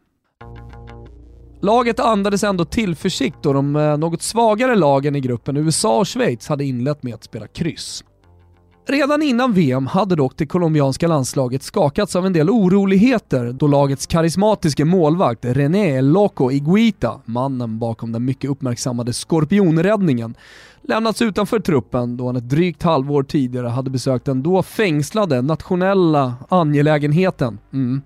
Laget andades ändå tillförsikt då de eh, något svagare lagen i gruppen USA och Schweiz hade inlett med att spela kryss. Redan innan VM hade dock det colombianska landslaget skakats av en del oroligheter då lagets karismatiske målvakt René Loco Iguita, mannen bakom den mycket uppmärksammade skorpionräddningen, lämnats utanför truppen då han ett drygt halvår tidigare hade besökt den då fängslade nationella angelägenheten, mm,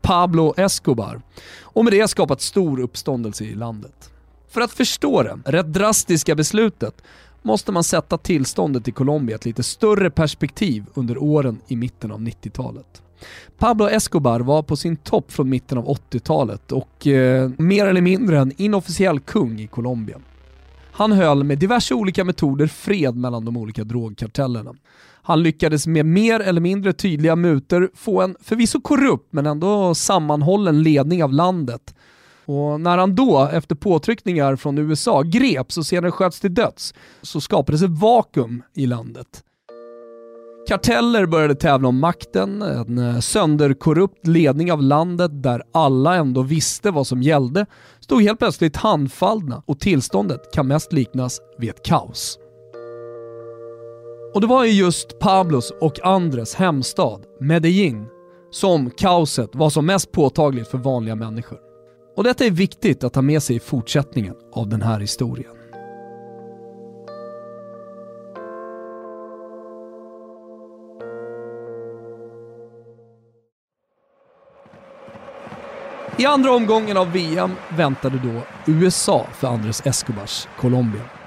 Pablo Escobar, och med det skapat stor uppståndelse i landet. För att förstå det rätt drastiska beslutet måste man sätta tillståndet i Colombia ett lite större perspektiv under åren i mitten av 90-talet. Pablo Escobar var på sin topp från mitten av 80-talet och eh, mer eller mindre en inofficiell kung i Colombia. Han höll med diverse olika metoder fred mellan de olika drogkartellerna. Han lyckades med mer eller mindre tydliga muter få en förvisso korrupt men ändå sammanhållen ledning av landet. Och när han då, efter påtryckningar från USA, greps och senare sköts till döds, så skapades ett vakuum i landet. Karteller började tävla om makten, en eh, sönderkorrupt ledning av landet där alla ändå visste vad som gällde stod helt plötsligt handfallna och tillståndet kan mest liknas vid ett kaos. Och det var i just Pablos och Andres hemstad, Medellin, som kaoset var som mest påtagligt för vanliga människor. Och detta är viktigt att ta med sig i fortsättningen av den här historien. I andra omgången av VM väntade då USA för Andres Escobars Colombia.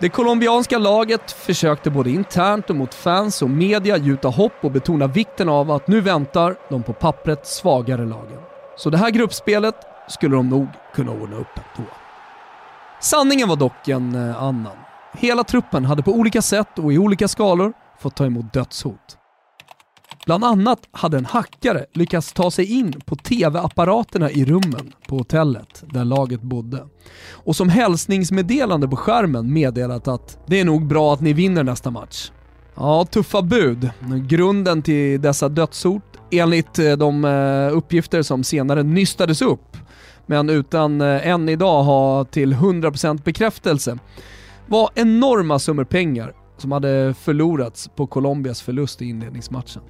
Det colombianska laget försökte både internt och mot fans och media gjuta hopp och betona vikten av att nu väntar de på pappret svagare lagen. Så det här gruppspelet skulle de nog kunna ordna upp ändå. Sanningen var dock en eh, annan. Hela truppen hade på olika sätt och i olika skalor fått ta emot dödshot. Bland annat hade en hackare lyckats ta sig in på tv-apparaterna i rummen på hotellet där laget bodde. Och som hälsningsmeddelande på skärmen meddelat att det är nog bra att ni vinner nästa match. Ja, tuffa bud. Grunden till dessa dödshot, enligt eh, de eh, uppgifter som senare nystades upp, men utan eh, än idag ha till 100% bekräftelse, var enorma summor pengar som hade förlorats på Colombias förlust i inledningsmatchen.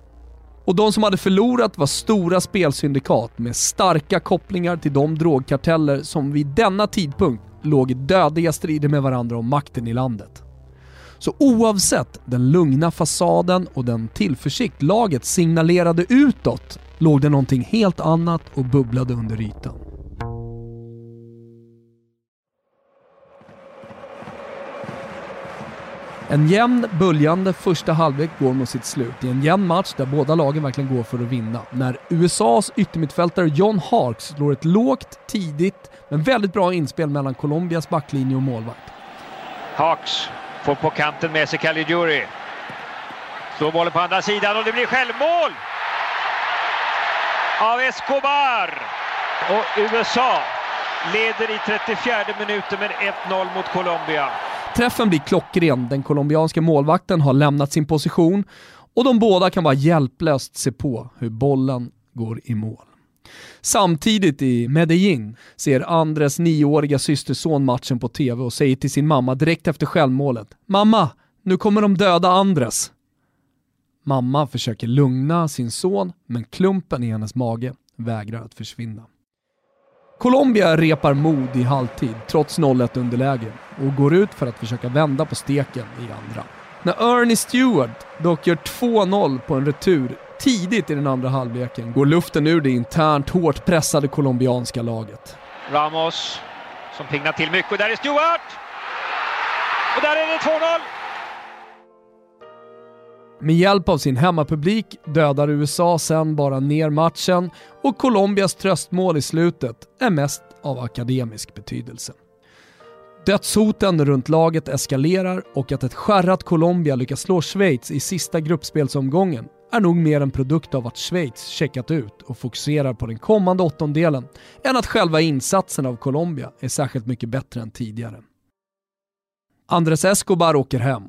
Och de som hade förlorat var stora spelsyndikat med starka kopplingar till de drogkarteller som vid denna tidpunkt låg i dödliga strider med varandra om makten i landet. Så oavsett den lugna fasaden och den tillförsikt laget signalerade utåt låg det någonting helt annat och bubblade under ytan. En jämn, böljande första halvlek går mot sitt slut i en jämn match där båda lagen verkligen går för att vinna. När USAs yttermittfältare John Harks slår ett lågt, tidigt, men väldigt bra inspel mellan Colombias backlinje och målvakt. Harks får på kanten med sig Caligiuri. Slår bollen på andra sidan och det blir självmål! Av Escobar! Och USA leder i 34 minuten med 1-0 mot Colombia. Träffen blir klockren, den colombianska målvakten har lämnat sin position och de båda kan bara hjälplöst se på hur bollen går i mål. Samtidigt i Medellin ser Andres nioåriga systerson matchen på TV och säger till sin mamma direkt efter självmålet “Mamma, nu kommer de döda Andres”. Mamma försöker lugna sin son, men klumpen i hennes mage vägrar att försvinna. Colombia repar mod i halvtid, trots 0-1 underläge, och går ut för att försöka vända på steken i andra. När Ernie Stewart dock gör 2-0 på en retur tidigt i den andra halvleken går luften ur det internt hårt pressade colombianska laget. Ramos som pingnar till mycket och där är Stewart! Och där är det 2-0! Med hjälp av sin hemmapublik dödar USA sen bara ner matchen och Colombias tröstmål i slutet är mest av akademisk betydelse. Dödshoten runt laget eskalerar och att ett skärrat Colombia lyckas slå Schweiz i sista gruppspelsomgången är nog mer en produkt av att Schweiz checkat ut och fokuserar på den kommande åttondelen än att själva insatsen av Colombia är särskilt mycket bättre än tidigare. Andres Escobar åker hem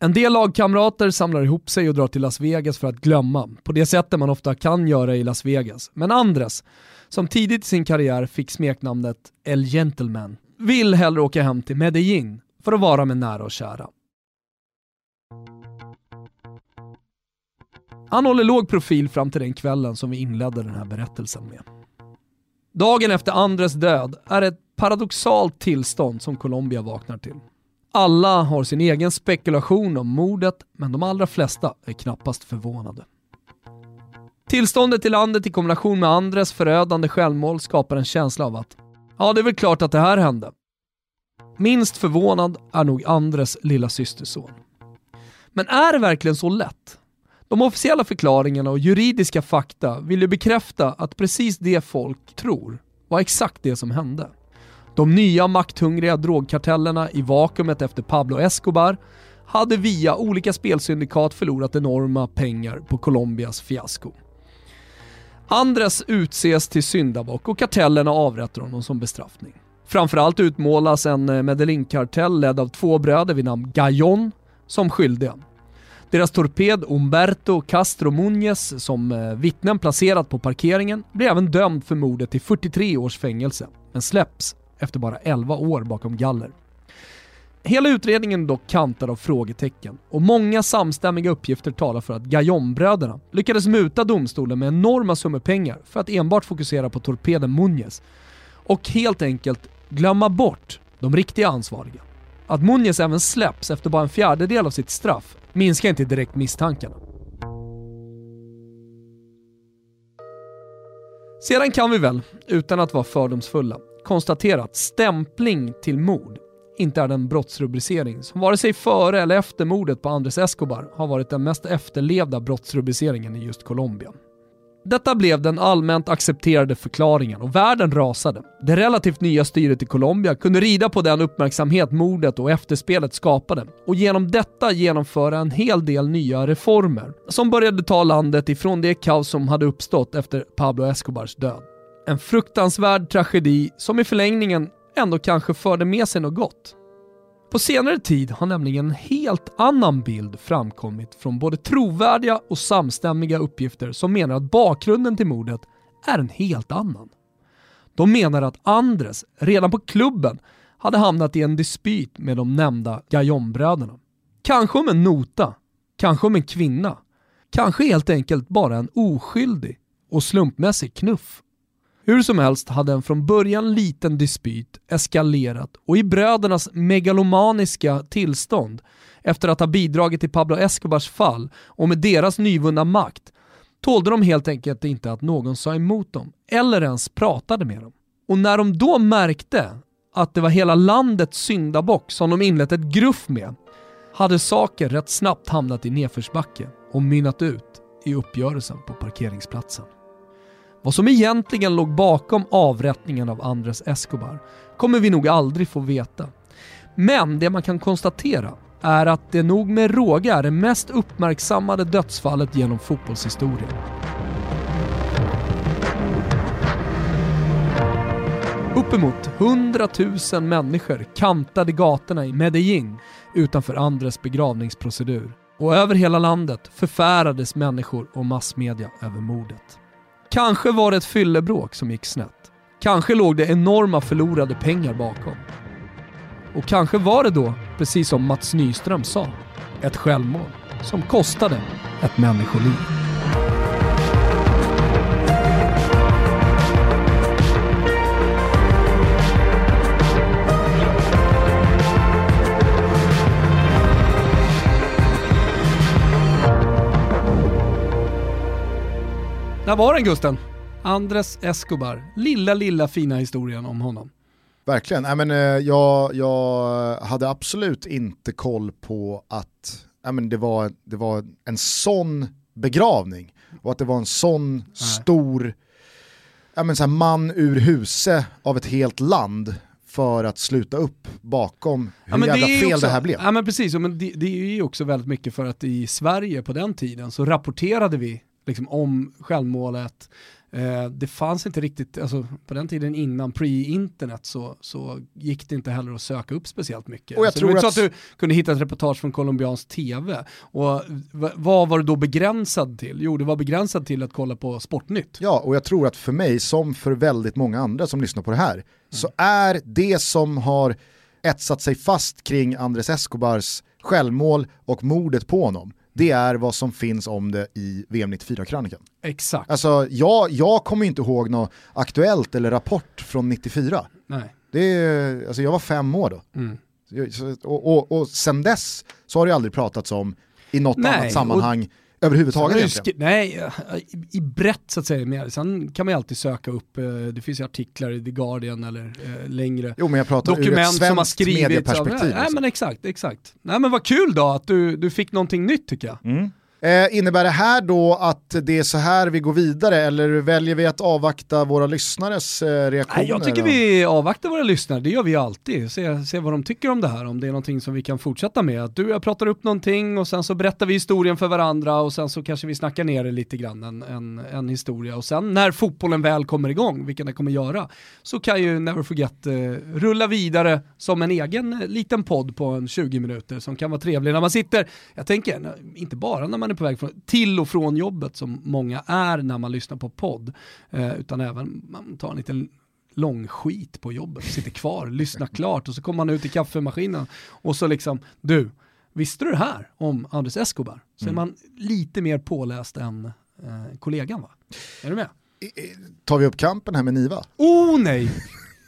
en del lagkamrater samlar ihop sig och drar till Las Vegas för att glömma, på det sättet man ofta kan göra i Las Vegas. Men Andres, som tidigt i sin karriär fick smeknamnet El Gentleman, vill hellre åka hem till Medellin för att vara med nära och kära. Han håller låg profil fram till den kvällen som vi inledde den här berättelsen med. Dagen efter Andres död är ett paradoxalt tillstånd som Colombia vaknar till. Alla har sin egen spekulation om mordet, men de allra flesta är knappast förvånade. Tillståndet i landet i kombination med Andres förödande självmål skapar en känsla av att ja, det är väl klart att det här hände. Minst förvånad är nog Andres lilla systerson. Men är det verkligen så lätt? De officiella förklaringarna och juridiska fakta vill ju bekräfta att precis det folk tror var exakt det som hände. De nya makthungriga drogkartellerna i vakuumet efter Pablo Escobar hade via olika spelsyndikat förlorat enorma pengar på Colombias fiasko. Andres utses till syndabock och kartellerna avrättar honom som bestraffning. Framförallt utmålas en eh, Medellin-kartell ledd av två bröder vid namn Gajon som skyldiga. Deras torped Umberto Castro Muñez, som eh, vittnen placerat på parkeringen, blir även dömd för mordet till 43 års fängelse, men släpps efter bara 11 år bakom galler. Hela utredningen är dock kantad av frågetecken och många samstämmiga uppgifter talar för att Gajon-bröderna lyckades muta domstolen med enorma summor pengar för att enbart fokusera på torpeden Munez och helt enkelt glömma bort de riktiga ansvariga. Att Munez även släpps efter bara en fjärdedel av sitt straff minskar inte direkt misstankarna. Sedan kan vi väl, utan att vara fördomsfulla, konstatera att stämpling till mord inte är den brottsrubricering som vare sig före eller efter mordet på Andres Escobar har varit den mest efterlevda brottsrubriceringen i just Colombia. Detta blev den allmänt accepterade förklaringen och världen rasade. Det relativt nya styret i Colombia kunde rida på den uppmärksamhet mordet och efterspelet skapade och genom detta genomföra en hel del nya reformer som började ta landet ifrån det kaos som hade uppstått efter Pablo Escobars död. En fruktansvärd tragedi som i förlängningen ändå kanske förde med sig något gott. På senare tid har nämligen en helt annan bild framkommit från både trovärdiga och samstämmiga uppgifter som menar att bakgrunden till mordet är en helt annan. De menar att Andres redan på klubben hade hamnat i en dispyt med de nämnda Gajonbröderna. Kanske om en nota, kanske om en kvinna, kanske helt enkelt bara en oskyldig och slumpmässig knuff. Hur som helst hade en från början liten dispyt eskalerat och i brödernas megalomaniska tillstånd efter att ha bidragit till Pablo Escobars fall och med deras nyvunna makt tålde de helt enkelt inte att någon sa emot dem eller ens pratade med dem. Och när de då märkte att det var hela landets syndabock som de inlett ett gruff med hade saker rätt snabbt hamnat i nedförsbacke och mynnat ut i uppgörelsen på parkeringsplatsen. Vad som egentligen låg bakom avrättningen av Andres Escobar kommer vi nog aldrig få veta. Men det man kan konstatera är att det nog med råga är det mest uppmärksammade dödsfallet genom fotbollshistorien. Uppemot 100 000 människor kantade gatorna i Medellin utanför Andres begravningsprocedur. Och över hela landet förfärades människor och massmedia över mordet. Kanske var det ett fyllebråk som gick snett. Kanske låg det enorma förlorade pengar bakom. Och kanske var det då, precis som Mats Nyström sa, ett självmål som kostade ett människoliv. Där var den Gusten. Andres Escobar. Lilla, lilla fina historien om honom. Verkligen, Nej, men, eh, jag, jag hade absolut inte koll på att Nej, men det, var, det var en sån begravning och att det var en sån Nej. stor ja, men, så här, man ur huse av ett helt land för att sluta upp bakom hur ja, jävla det fel också, det här blev. Ja men precis, men det, det är ju också väldigt mycket för att i Sverige på den tiden så rapporterade vi liksom, om självmålet. Eh, det fanns inte riktigt, alltså, på den tiden innan pre-internet så, så gick det inte heller att söka upp speciellt mycket. Och jag så tror det var att... så att du kunde hitta ett reportage från colombiansk tv. Och vad var det då begränsad till? Jo, det var begränsad till att kolla på Sportnytt. Ja, och jag tror att för mig, som för väldigt många andra som lyssnar på det här, mm. så är det som har etsat sig fast kring Andres Escobars självmål och mordet på honom, det är vad som finns om det i VM 94-krönikan. Exakt. Alltså, jag, jag kommer inte ihåg något aktuellt eller rapport från 94. Nej. Det är, alltså jag var fem år då. Mm. Och, och, och sen dess så har det aldrig pratats om i något Nej, annat sammanhang Överhuvudtaget egentligen. Nej, i, i brett så att säga. Mer. Sen kan man ju alltid söka upp, eh, det finns ju artiklar i The Guardian eller eh, längre Jo men jag pratar ur ett dokument som har skrivits av... medieperspektiv. Nej liksom. men exakt, exakt. Nej men vad kul då att du, du fick någonting nytt tycker jag. Mm. Eh, innebär det här då att det är så här vi går vidare eller väljer vi att avvakta våra lyssnares eh, reaktioner? Nej, jag tycker då? vi avvaktar våra lyssnare, det gör vi alltid. Se, se vad de tycker om det här, om det är någonting som vi kan fortsätta med. Att du och jag pratar upp någonting och sen så berättar vi historien för varandra och sen så kanske vi snackar ner det lite grann, en, en, en historia. Och sen när fotbollen väl kommer igång, vilken den kommer göra, så kan ju Never Forget eh, rulla vidare som en egen eh, liten podd på en 20 minuter som kan vara trevlig när man sitter, jag tänker, inte bara när man är på väg från, till och från jobbet som många är när man lyssnar på podd, eh, utan även man tar en liten lång skit på jobbet, sitter kvar, lyssnar klart och så kommer man ut i kaffemaskinen och så liksom, du, visste du det här om Andres Escobar? Så är man lite mer påläst än eh, kollegan va? Är du med? Tar vi upp kampen här med Niva? Oh nej!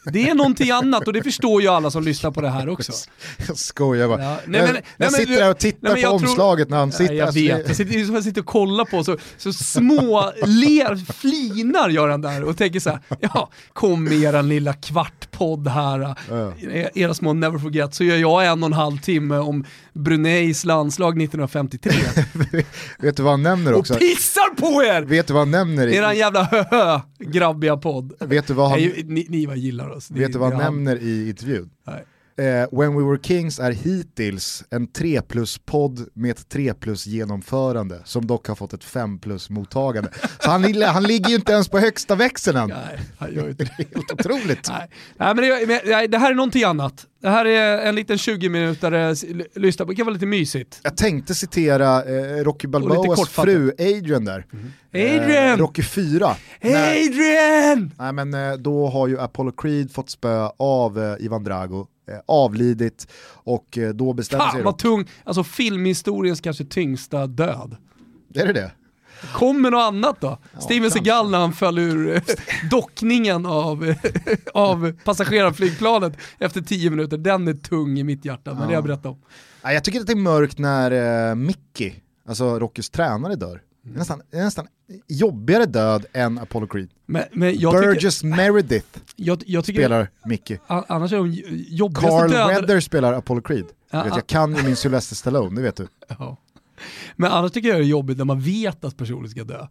Det är någonting annat och det förstår ju alla som lyssnar på det här också. Jag skojar bara. Ja, nej, jag men- jag men sitter här och tittar nej, på jag tror- omslaget när han sitter. Jag alltså, vet, jag sitter, jag sitter och kollar på så, så små ler, flinar gör han där och tänker så här, ja, kom med er lilla kvartpodd här, Ja. era små never forget, så gör jag en och en halv timme om Bruneis landslag 1953 Vet du vad han nämner och också? pissar på er! Vet du vad han nämner? I, Eran jävla hö grabbiga podd. vet du vad han, Nej, ni, ni vad gillar oss. Vet du vad han nämner i intervjun? Nej. Eh, When We Were Kings är hittills en 3 plus-podd med ett 3 plus-genomförande som dock har fått ett 5 plus-mottagande. Så han, han ligger ju inte ens på högsta växeln än. Nej, han gör inte det. Helt otroligt. Nej, Nej men det, det här är någonting annat. Det här är en liten 20-minutare, lyssna på, det kan vara lite mysigt. Jag tänkte citera eh, Rocky Balboas fru Adrian där. Adrian! Eh, Rocky 4. När, Adrian! nej, men, eh, då har ju Apollo Creed fått spö av eh, Ivan Drago, eh, avlidit och då bestämmer sig Fan vad tung, alltså filmhistoriens kanske tyngsta död. Är det det? Kommer något annat då? Steven kanske. Seagal när han föll ur eh, dockningen av, av passagerarflygplanet efter 10 minuter, den är tung i mitt hjärta, men det har jag berättat om. Jag tycker att det är mörkt när eh, Mickey, alltså Rockys tränare, dör. Det är nästan, det är nästan jobbigare död än Apollo Creed. Men, men jag, tycker, Burgess Meredith jag, jag tycker, spelar Mickey. annars är de jobbigaste Carl dödade... Weather spelar Apollo Creed. Ja, Jag, vet, ja. jag kan ju min Sylvester Stallone, det vet du. Ja. Men annars tycker jag det är jobbigt när man vet att personen ska dö.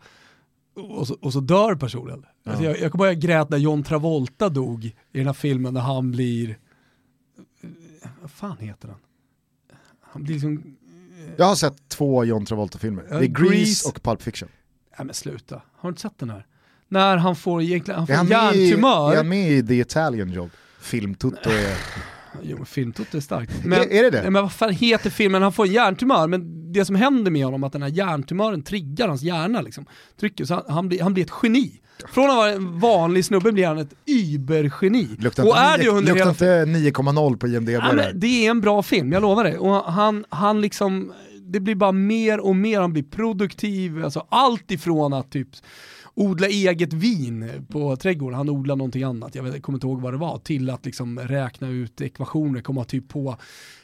Och så, och så dör personen. Alltså jag, jag kommer ihåg jag grät när John Travolta dog i den här filmen när han blir, vad fan heter han? Han blir liksom, Jag har sett två John Travolta-filmer. Ja, Det är Grease, Grease. och Pulp Fiction. nej men sluta, har du inte sett den här? När han får egentligen, han Är får han, med i, hjärntumör. är han med i The Italian Job? Filmtutto är... Jo, men filmtoto är starkt. Är- är det det? Nej, Men vad fan heter filmen? Han får en hjärntumör, men det som händer med honom är att den här hjärntumören triggar hans hjärna. Liksom. Trycker, så han, han, blir, han blir ett geni. Från att vara en vanlig snubbe blir han ett übergeni. Luktar Och är inte, det nio- under luktar hela inte 9,0 på IMDB Ja, men det är en bra film, jag lovar dig. Och han, han liksom, det blir bara mer och mer, han blir produktiv, alltså allt ifrån att typ odla eget vin på trädgården, han odlar någonting annat, jag, vet, jag kommer inte ihåg vad det var, till att liksom räkna ut ekvationer, komma typ på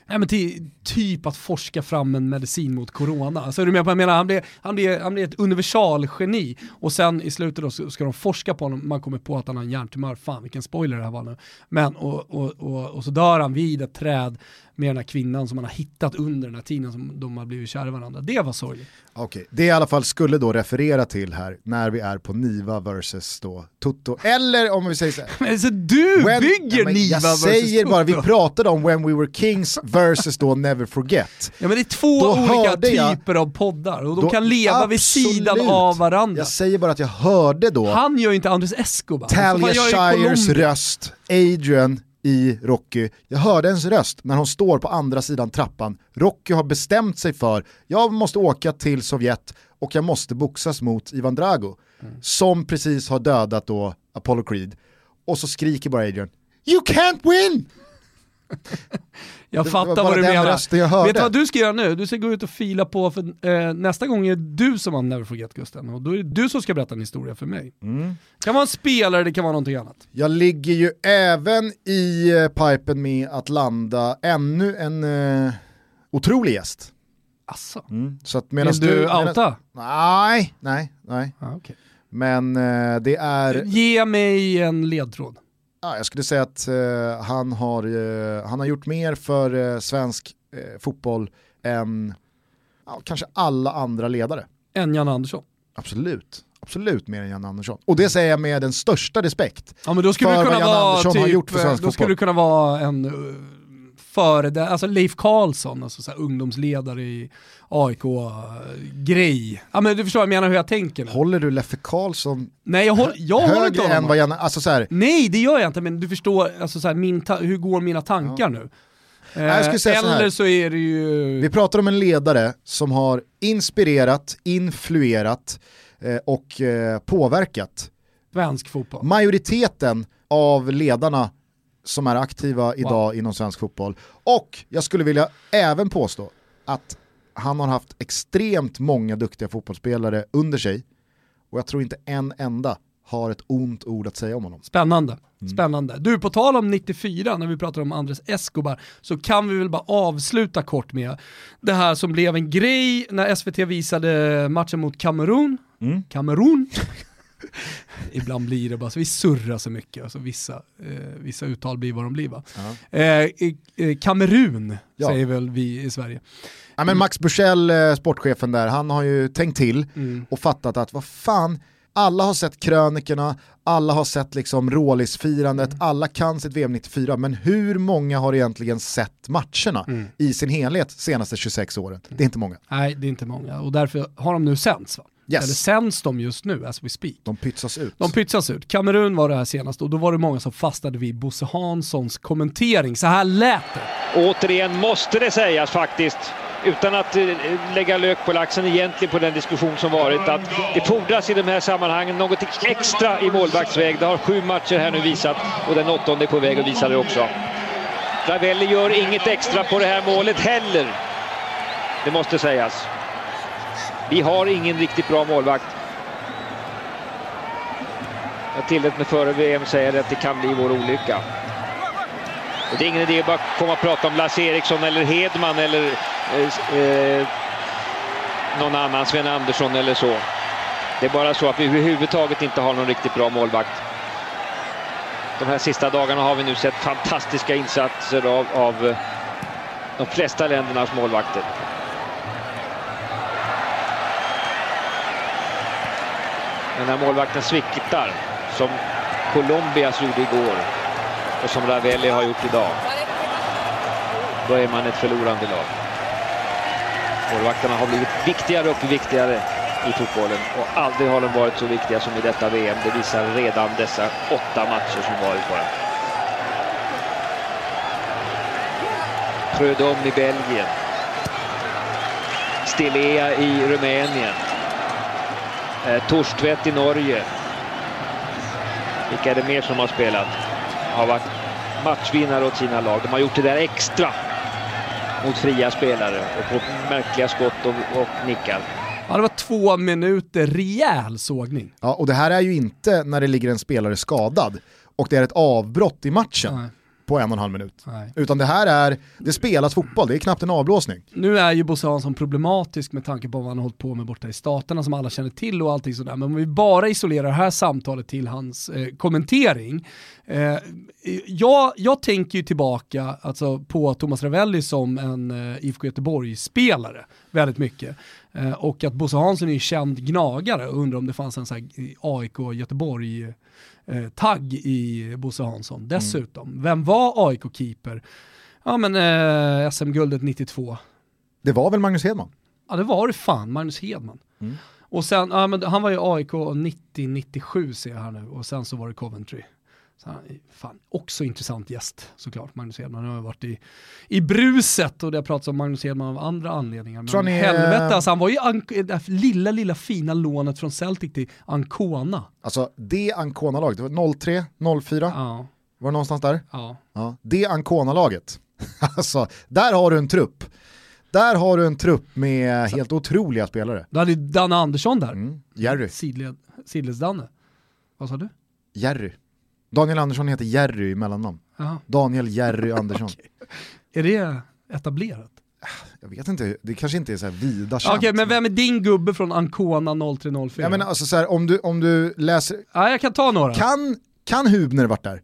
Nej, men till, typ att forska fram en medicin mot corona. Alltså, är du med på vad jag menar? Han blir, han, blir, han blir ett universalgeni och sen i slutet då ska de forska på honom, man kommer på att han har en hjärntumör, fan vilken spoiler det här var nu. Men, och, och, och, och så dör han vid ett träd med den här kvinnan som han har hittat under den här tiden som de har blivit kära i varandra. Det var sorgligt. Okej, det i alla fall skulle då referera till här när vi är på Niva versus då Tutto. Eller om vi säger så här. Men så du When- bygger Ja, Niva Jag versus säger bara, vi Toto. pratade om When We Were Kings versus då Never Forget. Ja men det är två Då olika hörde jag- typer av poddar och de Då- kan leva vid sidan absolut. av varandra. Jag säger bara att jag hörde då Han gör ju inte Andres Escobar. Talia jag Shires röst, Adrian i Rocky. Jag hörde hennes röst när hon står på andra sidan trappan. Rocky har bestämt sig för, jag måste åka till Sovjet och jag måste boxas mot Ivan Drago. Mm. Som precis har dödat då Apollo Creed. Och så skriker bara Adrian, You can't win! Jag Det fattar vad du menar. Vet du vad du ska göra nu? Du ska gå ut och fila på, för eh, nästa gång är det du som har Never Forget Gusten. Och då är det du som ska berätta en historia för mig. Mm. Det kan vara en spelare, det kan vara någonting annat. Jag ligger ju även i eh, pipen med att landa ännu en eh, otrolig gäst. Asså. Mm. Så att Vill medans du medan- outa? Nej, nej, nej. Ja, okej. Men eh, det är, Ge mig en ledtråd. Ja, jag skulle säga att eh, han, har, eh, han har gjort mer för eh, svensk eh, fotboll än ja, kanske alla andra ledare. En Jan Andersson. Absolut. Absolut mer än Jan Andersson. Och det säger jag med den största respekt. Ja men då skulle För vad kunna Jan vara Andersson har typ, gjort för svensk då skulle fotboll. det kunna vara en uh, före det, alltså Leif Karlsson, alltså så ungdomsledare i AIK-grej. Ja men du förstår jag menar hur jag tänker. nu. Håller du Leffe Karlsson Nej jag, håll, jag håller inte än vad Jan, alltså så här, Nej det gör jag inte, men du förstår alltså, så här, min hur går mina tankar nu? Jag skulle säga så eller så är det ju... Vi pratar om en ledare som har inspirerat, influerat eh, och eh, påverkat Svensk fotboll. majoriteten av ledarna som är aktiva idag inom svensk fotboll. Och jag skulle vilja även påstå att han har haft extremt många duktiga fotbollsspelare under sig och jag tror inte en enda har ett ont ord att säga om honom. Spännande. Mm. Spännande. Du, på tal om 94, när vi pratar om Andres Escobar, så kan vi väl bara avsluta kort med det här som blev en grej när SVT visade matchen mot Kamerun. Mm. Ibland blir det bara så, vi surrar så mycket, alltså vissa, eh, vissa uttal blir vad de blir va. Eh, eh, eh, Kamerun Ja. säger väl vi i Sverige. Ja, men Max Bursell, eh, sportchefen där, han har ju tänkt till Mm. och fattat att vad fan, alla har sett krönikorna, alla har sett liksom rålisfirandet, Mm. alla kan sitt VM 94, men hur många har egentligen sett matcherna Mm. i sin helhet senaste 26 åren? Det är inte många. Nej, det är inte många och därför har de nu sänds va? Yes. Eller sänds de just nu as we speak? De pytsas ut. De pytsas ut. Kamerun var det här senast och då var det många som fastnade vid Bosse Hanssons kommentering. Så här lät det. Återigen måste det sägas faktiskt, utan att eh, lägga lök på laxen egentligen på den diskussion som varit, att det fordras i de här sammanhangen något extra i målvaktsväg. Det har sju matcher här nu visat och den åttonde är på väg att visa det också. Ravelli gör inget extra på det här målet heller. Det måste sägas. Vi har ingen riktigt bra målvakt. Jag tillät mig före VM säga att det kan bli vår olycka. Och det är ingen idé att bara komma och prata om Lasse Eriksson eller Hedman eller eh, eh, någon annan, Sven Andersson eller så. Det är bara så att vi överhuvudtaget inte har någon riktigt bra målvakt. De här sista dagarna har vi nu sett fantastiska insatser av, av eh, de flesta ländernas målvakter. Men när målvakten sviktar, som Colombias gjorde igår och som Ravelli har gjort idag, då är man ett förlorande lag. Målvakterna har blivit viktigare och viktigare i fotbollen och aldrig har de varit så viktiga som i detta VM. Det visar redan dessa åtta matcher som varit bara. Prödom i Belgien. Stilea i Rumänien. Eh, Torstvedt i Norge. Vilka är det mer som har spelat? Har varit matchvinnare åt sina lag. De har gjort det där extra mot fria spelare och på märkliga skott och, och nickar. Ja, det var två minuter rejäl sågning. Ja, och det här är ju inte när det ligger en spelare skadad och det är ett avbrott i matchen Nej. På en och en halv minut. Nej. Utan det här är, det spelas fotboll, det är knappt en avblåsning. Nu är ju Bosse Hansson problematisk med tanke på vad han har hållit på med borta i staterna som alla känner till och allting sådär. Men om vi bara isolerar det här samtalet till hans eh, kommentering. Eh, jag, jag tänker ju tillbaka alltså, på Thomas Ravelli som en eh, IFK Göteborg-spelare väldigt mycket. Eh, och att Bosse Hansson är ju känd gnagare och undrar om det fanns en sån här AIK Göteborg eh, tagg i Bosse Hansson. Dessutom, vem var AIK-keeper? Ja men eh, SM-guldet 92. Det var väl Magnus Hedman? Ja det var det fan, Magnus Hedman. Mm. Och sen, ja, men han var ju AIK 90-97 ser jag här nu och sen så var det Coventry. Så fan, också intressant gäst såklart, Magnus Hedman. Han har varit i, i bruset och det har pratats om Magnus Hedman av andra anledningar. Men Tror ni, helvete, eh, alltså, han var ju det lilla, lilla fina lånet från Celtic till Ancona. Alltså det Ancona-laget, det var 03, 04, Ja, var det någonstans där? ja. Ja, det Ancona-laget. alltså, där har du en trupp. Där har du en trupp med helt otroliga spelare. Då hade ju Danne Andersson där. Mm. Jerry, Sidled, Sidledsdanne. Vad sa du? Jerry. Daniel Andersson heter Jerry i mellannamn. Daniel Jerry Andersson. Är det etablerat? jag vet inte, det kanske inte är så här vida känt. Okej, men vem är din gubbe från Ancona 0304? Jag menar alltså så här, om, du, om du läser, ja, jag kan ta några. kan, kan Hubner varit där?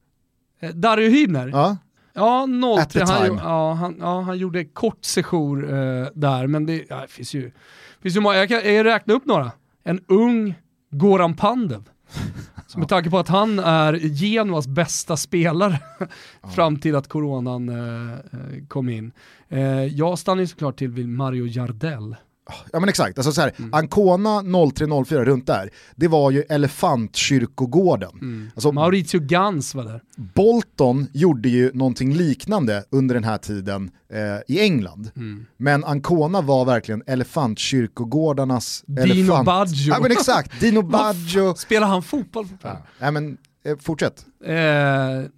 Eh, Dario Hübner? Ja. Ja, At the 03. Han, ja, han, ja, han gjorde kort sejour eh, där, men det, ja, det finns ju, finns ju många. Jag kan jag räkna upp några. En ung Goran Pandev. Så med tanke på att han är Genoas bästa spelare fram till att coronan eh, eh, kom in. Eh, jag stannar ju såklart till vid Mario Jardel. Ja men exakt, alltså så här, Mm. Ancona 0304 runt där, det var ju Elefantkyrkogården. Mm. Alltså, Maurizio Gans var där. Bolton gjorde ju någonting liknande under den här tiden eh, i England. Mm. Men Ancona var verkligen elefantkyrkogårdarnas Dino elefant. Baggio. Ja men exakt, Dino Baggio. Spelar han fotboll fortfarande? Nej men eh, fortsätt. Eh,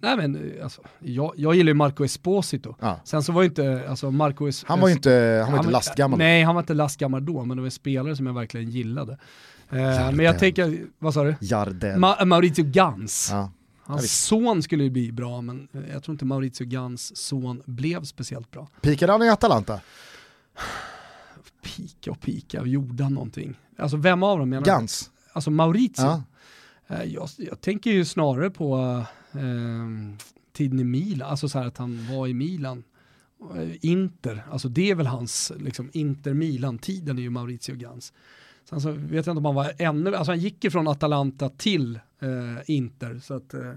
nej men alltså, jag, jag gillar ju Marco Esposito. Ja. Sen så var ju inte, alltså Marco Es- Han var ju inte, han var inte lastgammal. Nej, han var inte lastgammal då, men det var spelare som jag verkligen gillade. Eh, men jag tänker, vad sa du? Jardel. Ma- Maurizio Gans. ja. Hans son skulle ju bli bra, men eh, jag tror inte Maurizio Gans son blev speciellt bra. Pikade han i Atalanta? Pika och pika, gjorde han någonting? Alltså vem av dem menar du? Gans? Alltså Maurizio? Ja. Eh, jag, jag tänker ju snarare på eh, tiden i Milan, alltså så här att han var i Milan. Eh, Inter, alltså det är väl hans, liksom Inter-Milan-tiden är ju Maurizio Gans. Sen så alltså, vet jag inte om han var ännu, alltså han gick ju från Atalanta till eh, Inter. Så att, eh,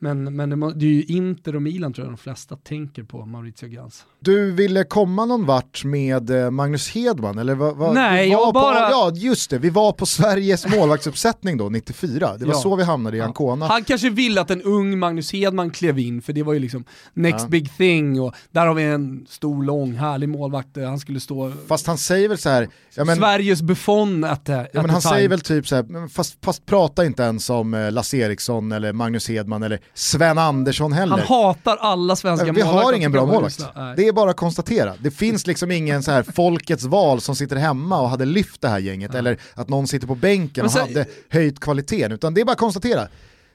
men, men det det är ju Inter och Milan tror jag de flesta tänker på, Maurizio Gans. Du ville komma någon vart med eh, Magnus Hedman eller vad? vad- Nej, jag bara- På, ja just det, vi var på Sveriges målvaktsuppsättning då, 94. Det var Ja. så vi hamnade i. Ancona. Han kanske ville att en ung Magnus Hedman klev in, för det var ju liksom next Ja. big thing och där har vi en stor, lång, härlig målvakt. där Han skulle stå Fast han säger väl så här, ja, men, Sveriges Buffon at the, ja, men han time. säger väl typ så här, fast, fast prata inte ens om eh, Lasse Eriksson eller Magnus Hedman eller Sven Andersson heller. Han hatar alla svenska vi målvakter. har ingen bra målvakt. Nej. Det är bara att konstatera. Det finns liksom ingen så här folkets val som sitter hemma och hade lyft det här gänget eller att någon sitter på bänken och hade höjt kvaliteten. Utan det är bara att konstatera.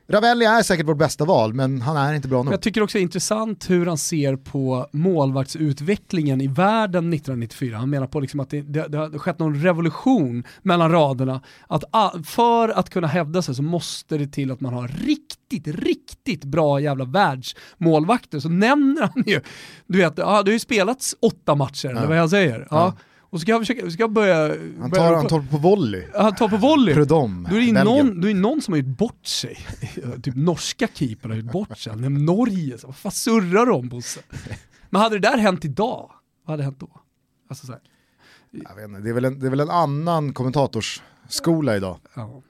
Ravelli är säkert vårt bästa val, men han är inte bra nog. Jag tycker också det är intressant hur han ser på målvaktsutvecklingen i världen 1994. Han menar på liksom att det, det, det har skett någon revolution mellan raderna. Att för att kunna hävda sig så måste det till att man har riktigt, riktigt bra jävla världsmålvakter. Så nämner han ju, du vet, ja, det har ju spelats åtta matcher, eller vad jag säger. Ja. Ja. Och så ska jag, försöka, ska jag börja... Han börja tar, han tar på volley. han tar på volley. Prudhomme, Då är det någon, då är det någon som har gjort bort sig. typ norska keepern har gjort bort sig. Men Norge, så, vad fan surrar om Bosse? Men hade det där hänt idag, vad hade hänt då? Alltså så här, Jag vet inte, det, är väl en, det är väl en annan kommentatorsskola idag. ja.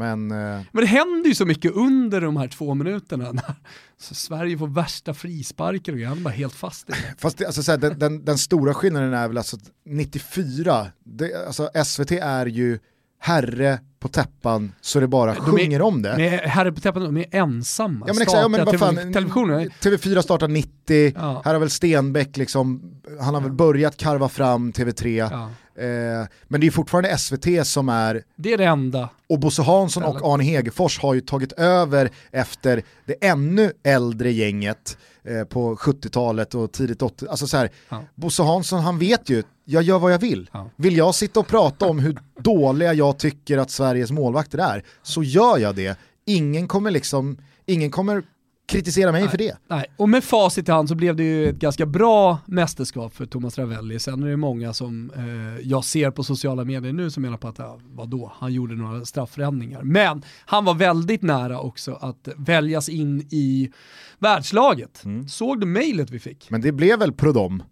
Men eh, Men det händer ju så mycket under de här två minuterna. När Sverige får värsta frisparker och. Han är bara helt fast i det. Fast det, alltså, så här, den, den, den stora skillnaden är väl alltså att 94, det, alltså, SVT är ju herre på täppan så det bara De är- sjunger om det. Men Herre på täppan, de är ensamma. Ja men exakt, ja, men vad fan, televisionen. TV4 startar 90, Ja. här har väl Stenbeck liksom, han har väl börjat karva fram TV3, Ja. Eh, men det är fortfarande SVT som är, Det är det enda. och Bosse Hansson och Arne Hegerfors har ju tagit över efter det ännu äldre gänget eh, på 70-talet och tidigt 80 alltså så här, Ja. Bosse Hansson han vet ju, jag gör vad jag vill. Ja. Vill jag sitta och prata om hur dåliga jag tycker att Sveriges målvakter är, så gör jag det. Ingen kommer liksom, ingen kommer kritisera mig för det. Nej, och med facit i hand så blev det ju ett ganska bra mästerskap för Thomas Ravelli. Sen är det många som eh, jag ser på sociala medier nu som menar på att, ja, vadå, han gjorde några straffräddningar. Men han var väldigt nära också att väljas in i världslaget. Såg du mejlet vi fick? Men det blev väl Prudhomme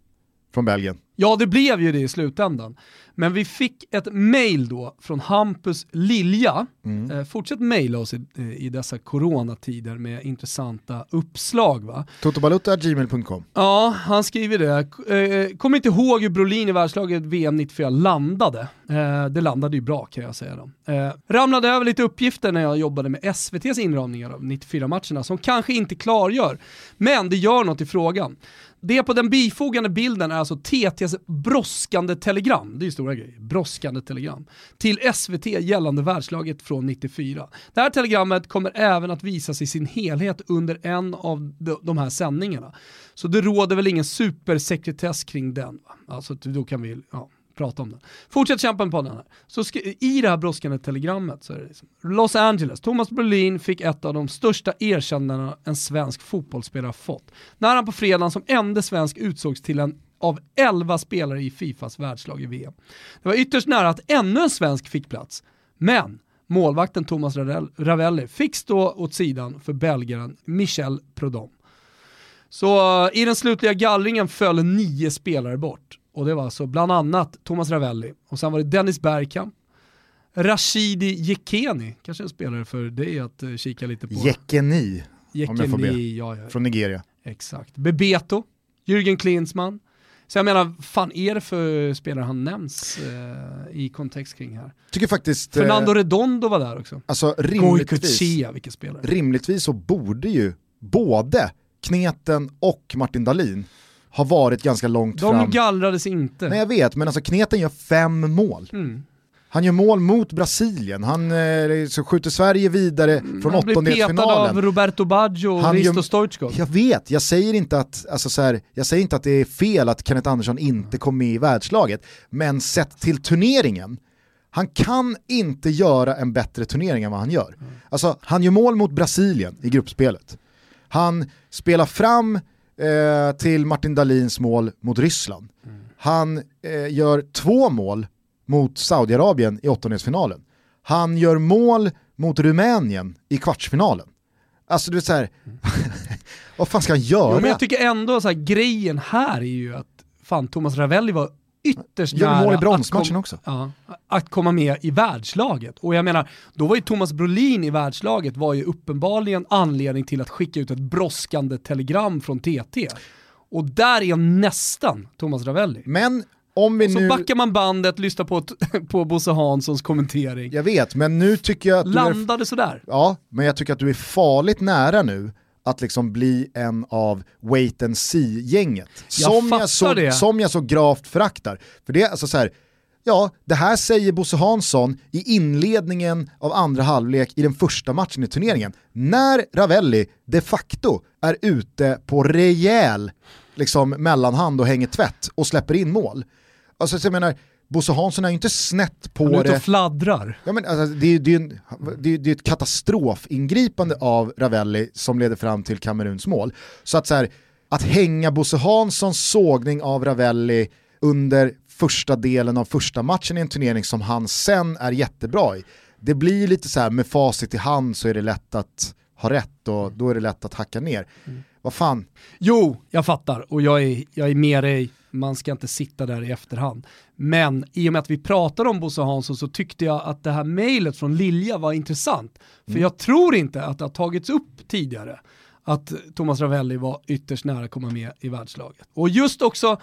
från Belgien. Ja, det blev ju det i slutändan. Men vi fick ett mail då från Hampus Lilja. Eh, fortsätt mejla oss i, eh, i dessa coronatider med intressanta uppslag. Va? Totobalutta.gmail.com Ja, han skriver det. Eh, Kommer inte ihåg hur Brolin i världslaget VM 94 landade. Eh, det landade ju bra kan jag säga då. Eh, ramlade över lite uppgifter när jag jobbade med SVTs inramningar av 94-matcherna som kanske inte klargör, men det gör något i frågan. Det på den bifogande bilden är alltså TTs brådskande telegram, det är ju stora grejer, brådskande telegram, till SVT gällande världslaget från 94. Det här telegrammet kommer även att visas i sin helhet under en av de här sändningarna. Så det råder väl ingen supersekretess kring den. Va? Alltså då kan vi, ja prata om den. Fortsätt kämpa på den här. Så I det här brådskande telegrammet så är det liksom, Los Angeles, Thomas Brolin fick ett av de största erkännandena en svensk fotbollsspelare fått. När han på fredagen som enda svensk utsågs till en av 11 spelare i Fifas världslag i VM. Det var ytterst nära att ännu en svensk fick plats, men målvakten Thomas Ravelli fick stå åt sidan för belgaren Michel Prodom. Så eh, i den slutliga gallringen föll nio spelare bort. Och det var alltså bland annat Thomas Ravelli, och sen var det Dennis Bergkamp, Rashidi Jekeni, kanske en spelare för dig att uh, kika lite på. Jekeni, Jekeni om jag får be. Ja, ja. Från Nigeria. Exakt. Bebeto, Jürgen Klinsmann. Så jag menar, fan är det för spelare han nämns eh, i kontext kring här? Tycker faktiskt... Fernando eh, Redondo var där också. Alltså rimligtvis, Kuchia, vilken spelare. rimligtvis så borde ju både Kneten och Martin Dahlin har varit ganska långt De fram. De gallrades inte. Nej jag vet, men alltså Kneten gör fem mål. Mm. Han gör mål mot Brasilien, han eh, så skjuter Sverige vidare mm, från åttondelsfinalen. Han blir petad av Roberto Baggio och Risto Stoichkov. Jag vet, jag säger, inte att, alltså så här, jag säger inte att det är fel att Kenneth Andersson inte kom med i världslaget, men sett till turneringen, han kan inte göra en bättre turnering än vad han gör. Mm. Alltså, han gör mål mot Brasilien i gruppspelet. Han spelar fram eh, till Martin Dahlins mål mot Ryssland. Mm. Han eh, gör två mål mot Saudiarabien i åttondelsfinalen. Han gör mål mot Rumänien i kvartsfinalen. Alltså du vet såhär, mm. vad fan ska han göra? Jo, men jag tycker ändå så här, grejen här är ju att fan Thomas Ravelli var ytterst Gör nära mål i bronsmatchen också. Ja, att komma med i världslaget. Och jag menar, då var ju Thomas Brolin i världslaget var ju uppenbarligen anledning till att skicka ut ett brådskande telegram från TT. Och där är nästan Thomas Ravelli. Men om vi och så nu... backar man bandet, lyssnar på, på Bosse Hanssons kommentering. Jag vet, men nu tycker jag att Landade är... sådär. Ja, men jag tycker att du är farligt nära nu att liksom bli en av wait and see-gänget. Som, jag så, det. som jag så gravt föraktar. För det är alltså så här, ja, det här säger Bosse Hansson i inledningen av andra halvlek i den första matchen i turneringen. När Ravelli de facto är ute på rejäl liksom, mellanhand och hänger tvätt och släpper in mål. Alltså jag menar, Bosse Hansson är ju inte snett på det. Han är ute och fladdrar. Ja, men alltså, det, är, det, är en, det, är, det är ett katastrofingripande av Ravelli som leder fram till Kameruns mål. Så att, så här, att hänga Bosse Hanssons sågning av Ravelli under första delen av första matchen i en turnering som han sen är jättebra i. Det blir lite så här med facit i hand så är det lätt att ha rätt och då är det lätt att hacka ner. Mm. Vad fan? Jo, jag fattar och jag är, jag är med dig man ska inte sitta där i efterhand. Men i och med att vi pratar om Bosse Hansson så tyckte jag att det här mejlet från Lilja var intressant. För mm. jag tror inte att det har tagits upp tidigare att Thomas Ravelli var ytterst nära att komma med i världslaget. Och just också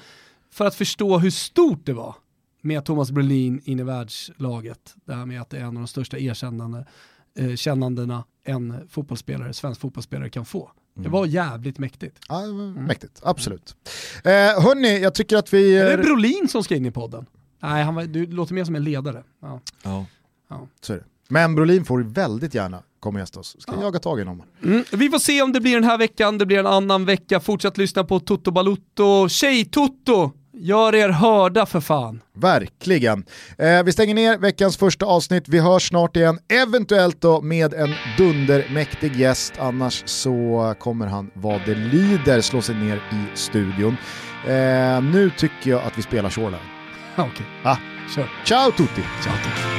för att förstå hur stort det var med Thomas Brolin in i världslaget. Det här med att det är en av de största erkännande, eh, kännandena en fotbollsspelare, svensk fotbollsspelare kan få. Det var jävligt mäktigt. Ja, mm. mäktigt, absolut. Eh, hörni, jag tycker att vi... Är det Brolin som ska in i podden? Nej, han var, du låter mer som en ledare. Ja. ja. ja. Så är det. Men Brolin får väldigt gärna komma och gästa oss. Ska ja. jaga tag i honom. Mm. Vi får se om det blir den här veckan, det blir en annan vecka. Fortsätt lyssna på Toto Balutto, Tjej-Toto Gör er hörda för fan. Verkligen. Eh, vi stänger ner veckans första avsnitt. Vi hörs snart igen, eventuellt då med en dundermäktig gäst. Annars så kommer han vad det lider slå sig ner i studion. Eh, nu tycker jag att vi spelar Shoreline. Okej, okay. ah. kör. Ciao tutti! Ciao tutti.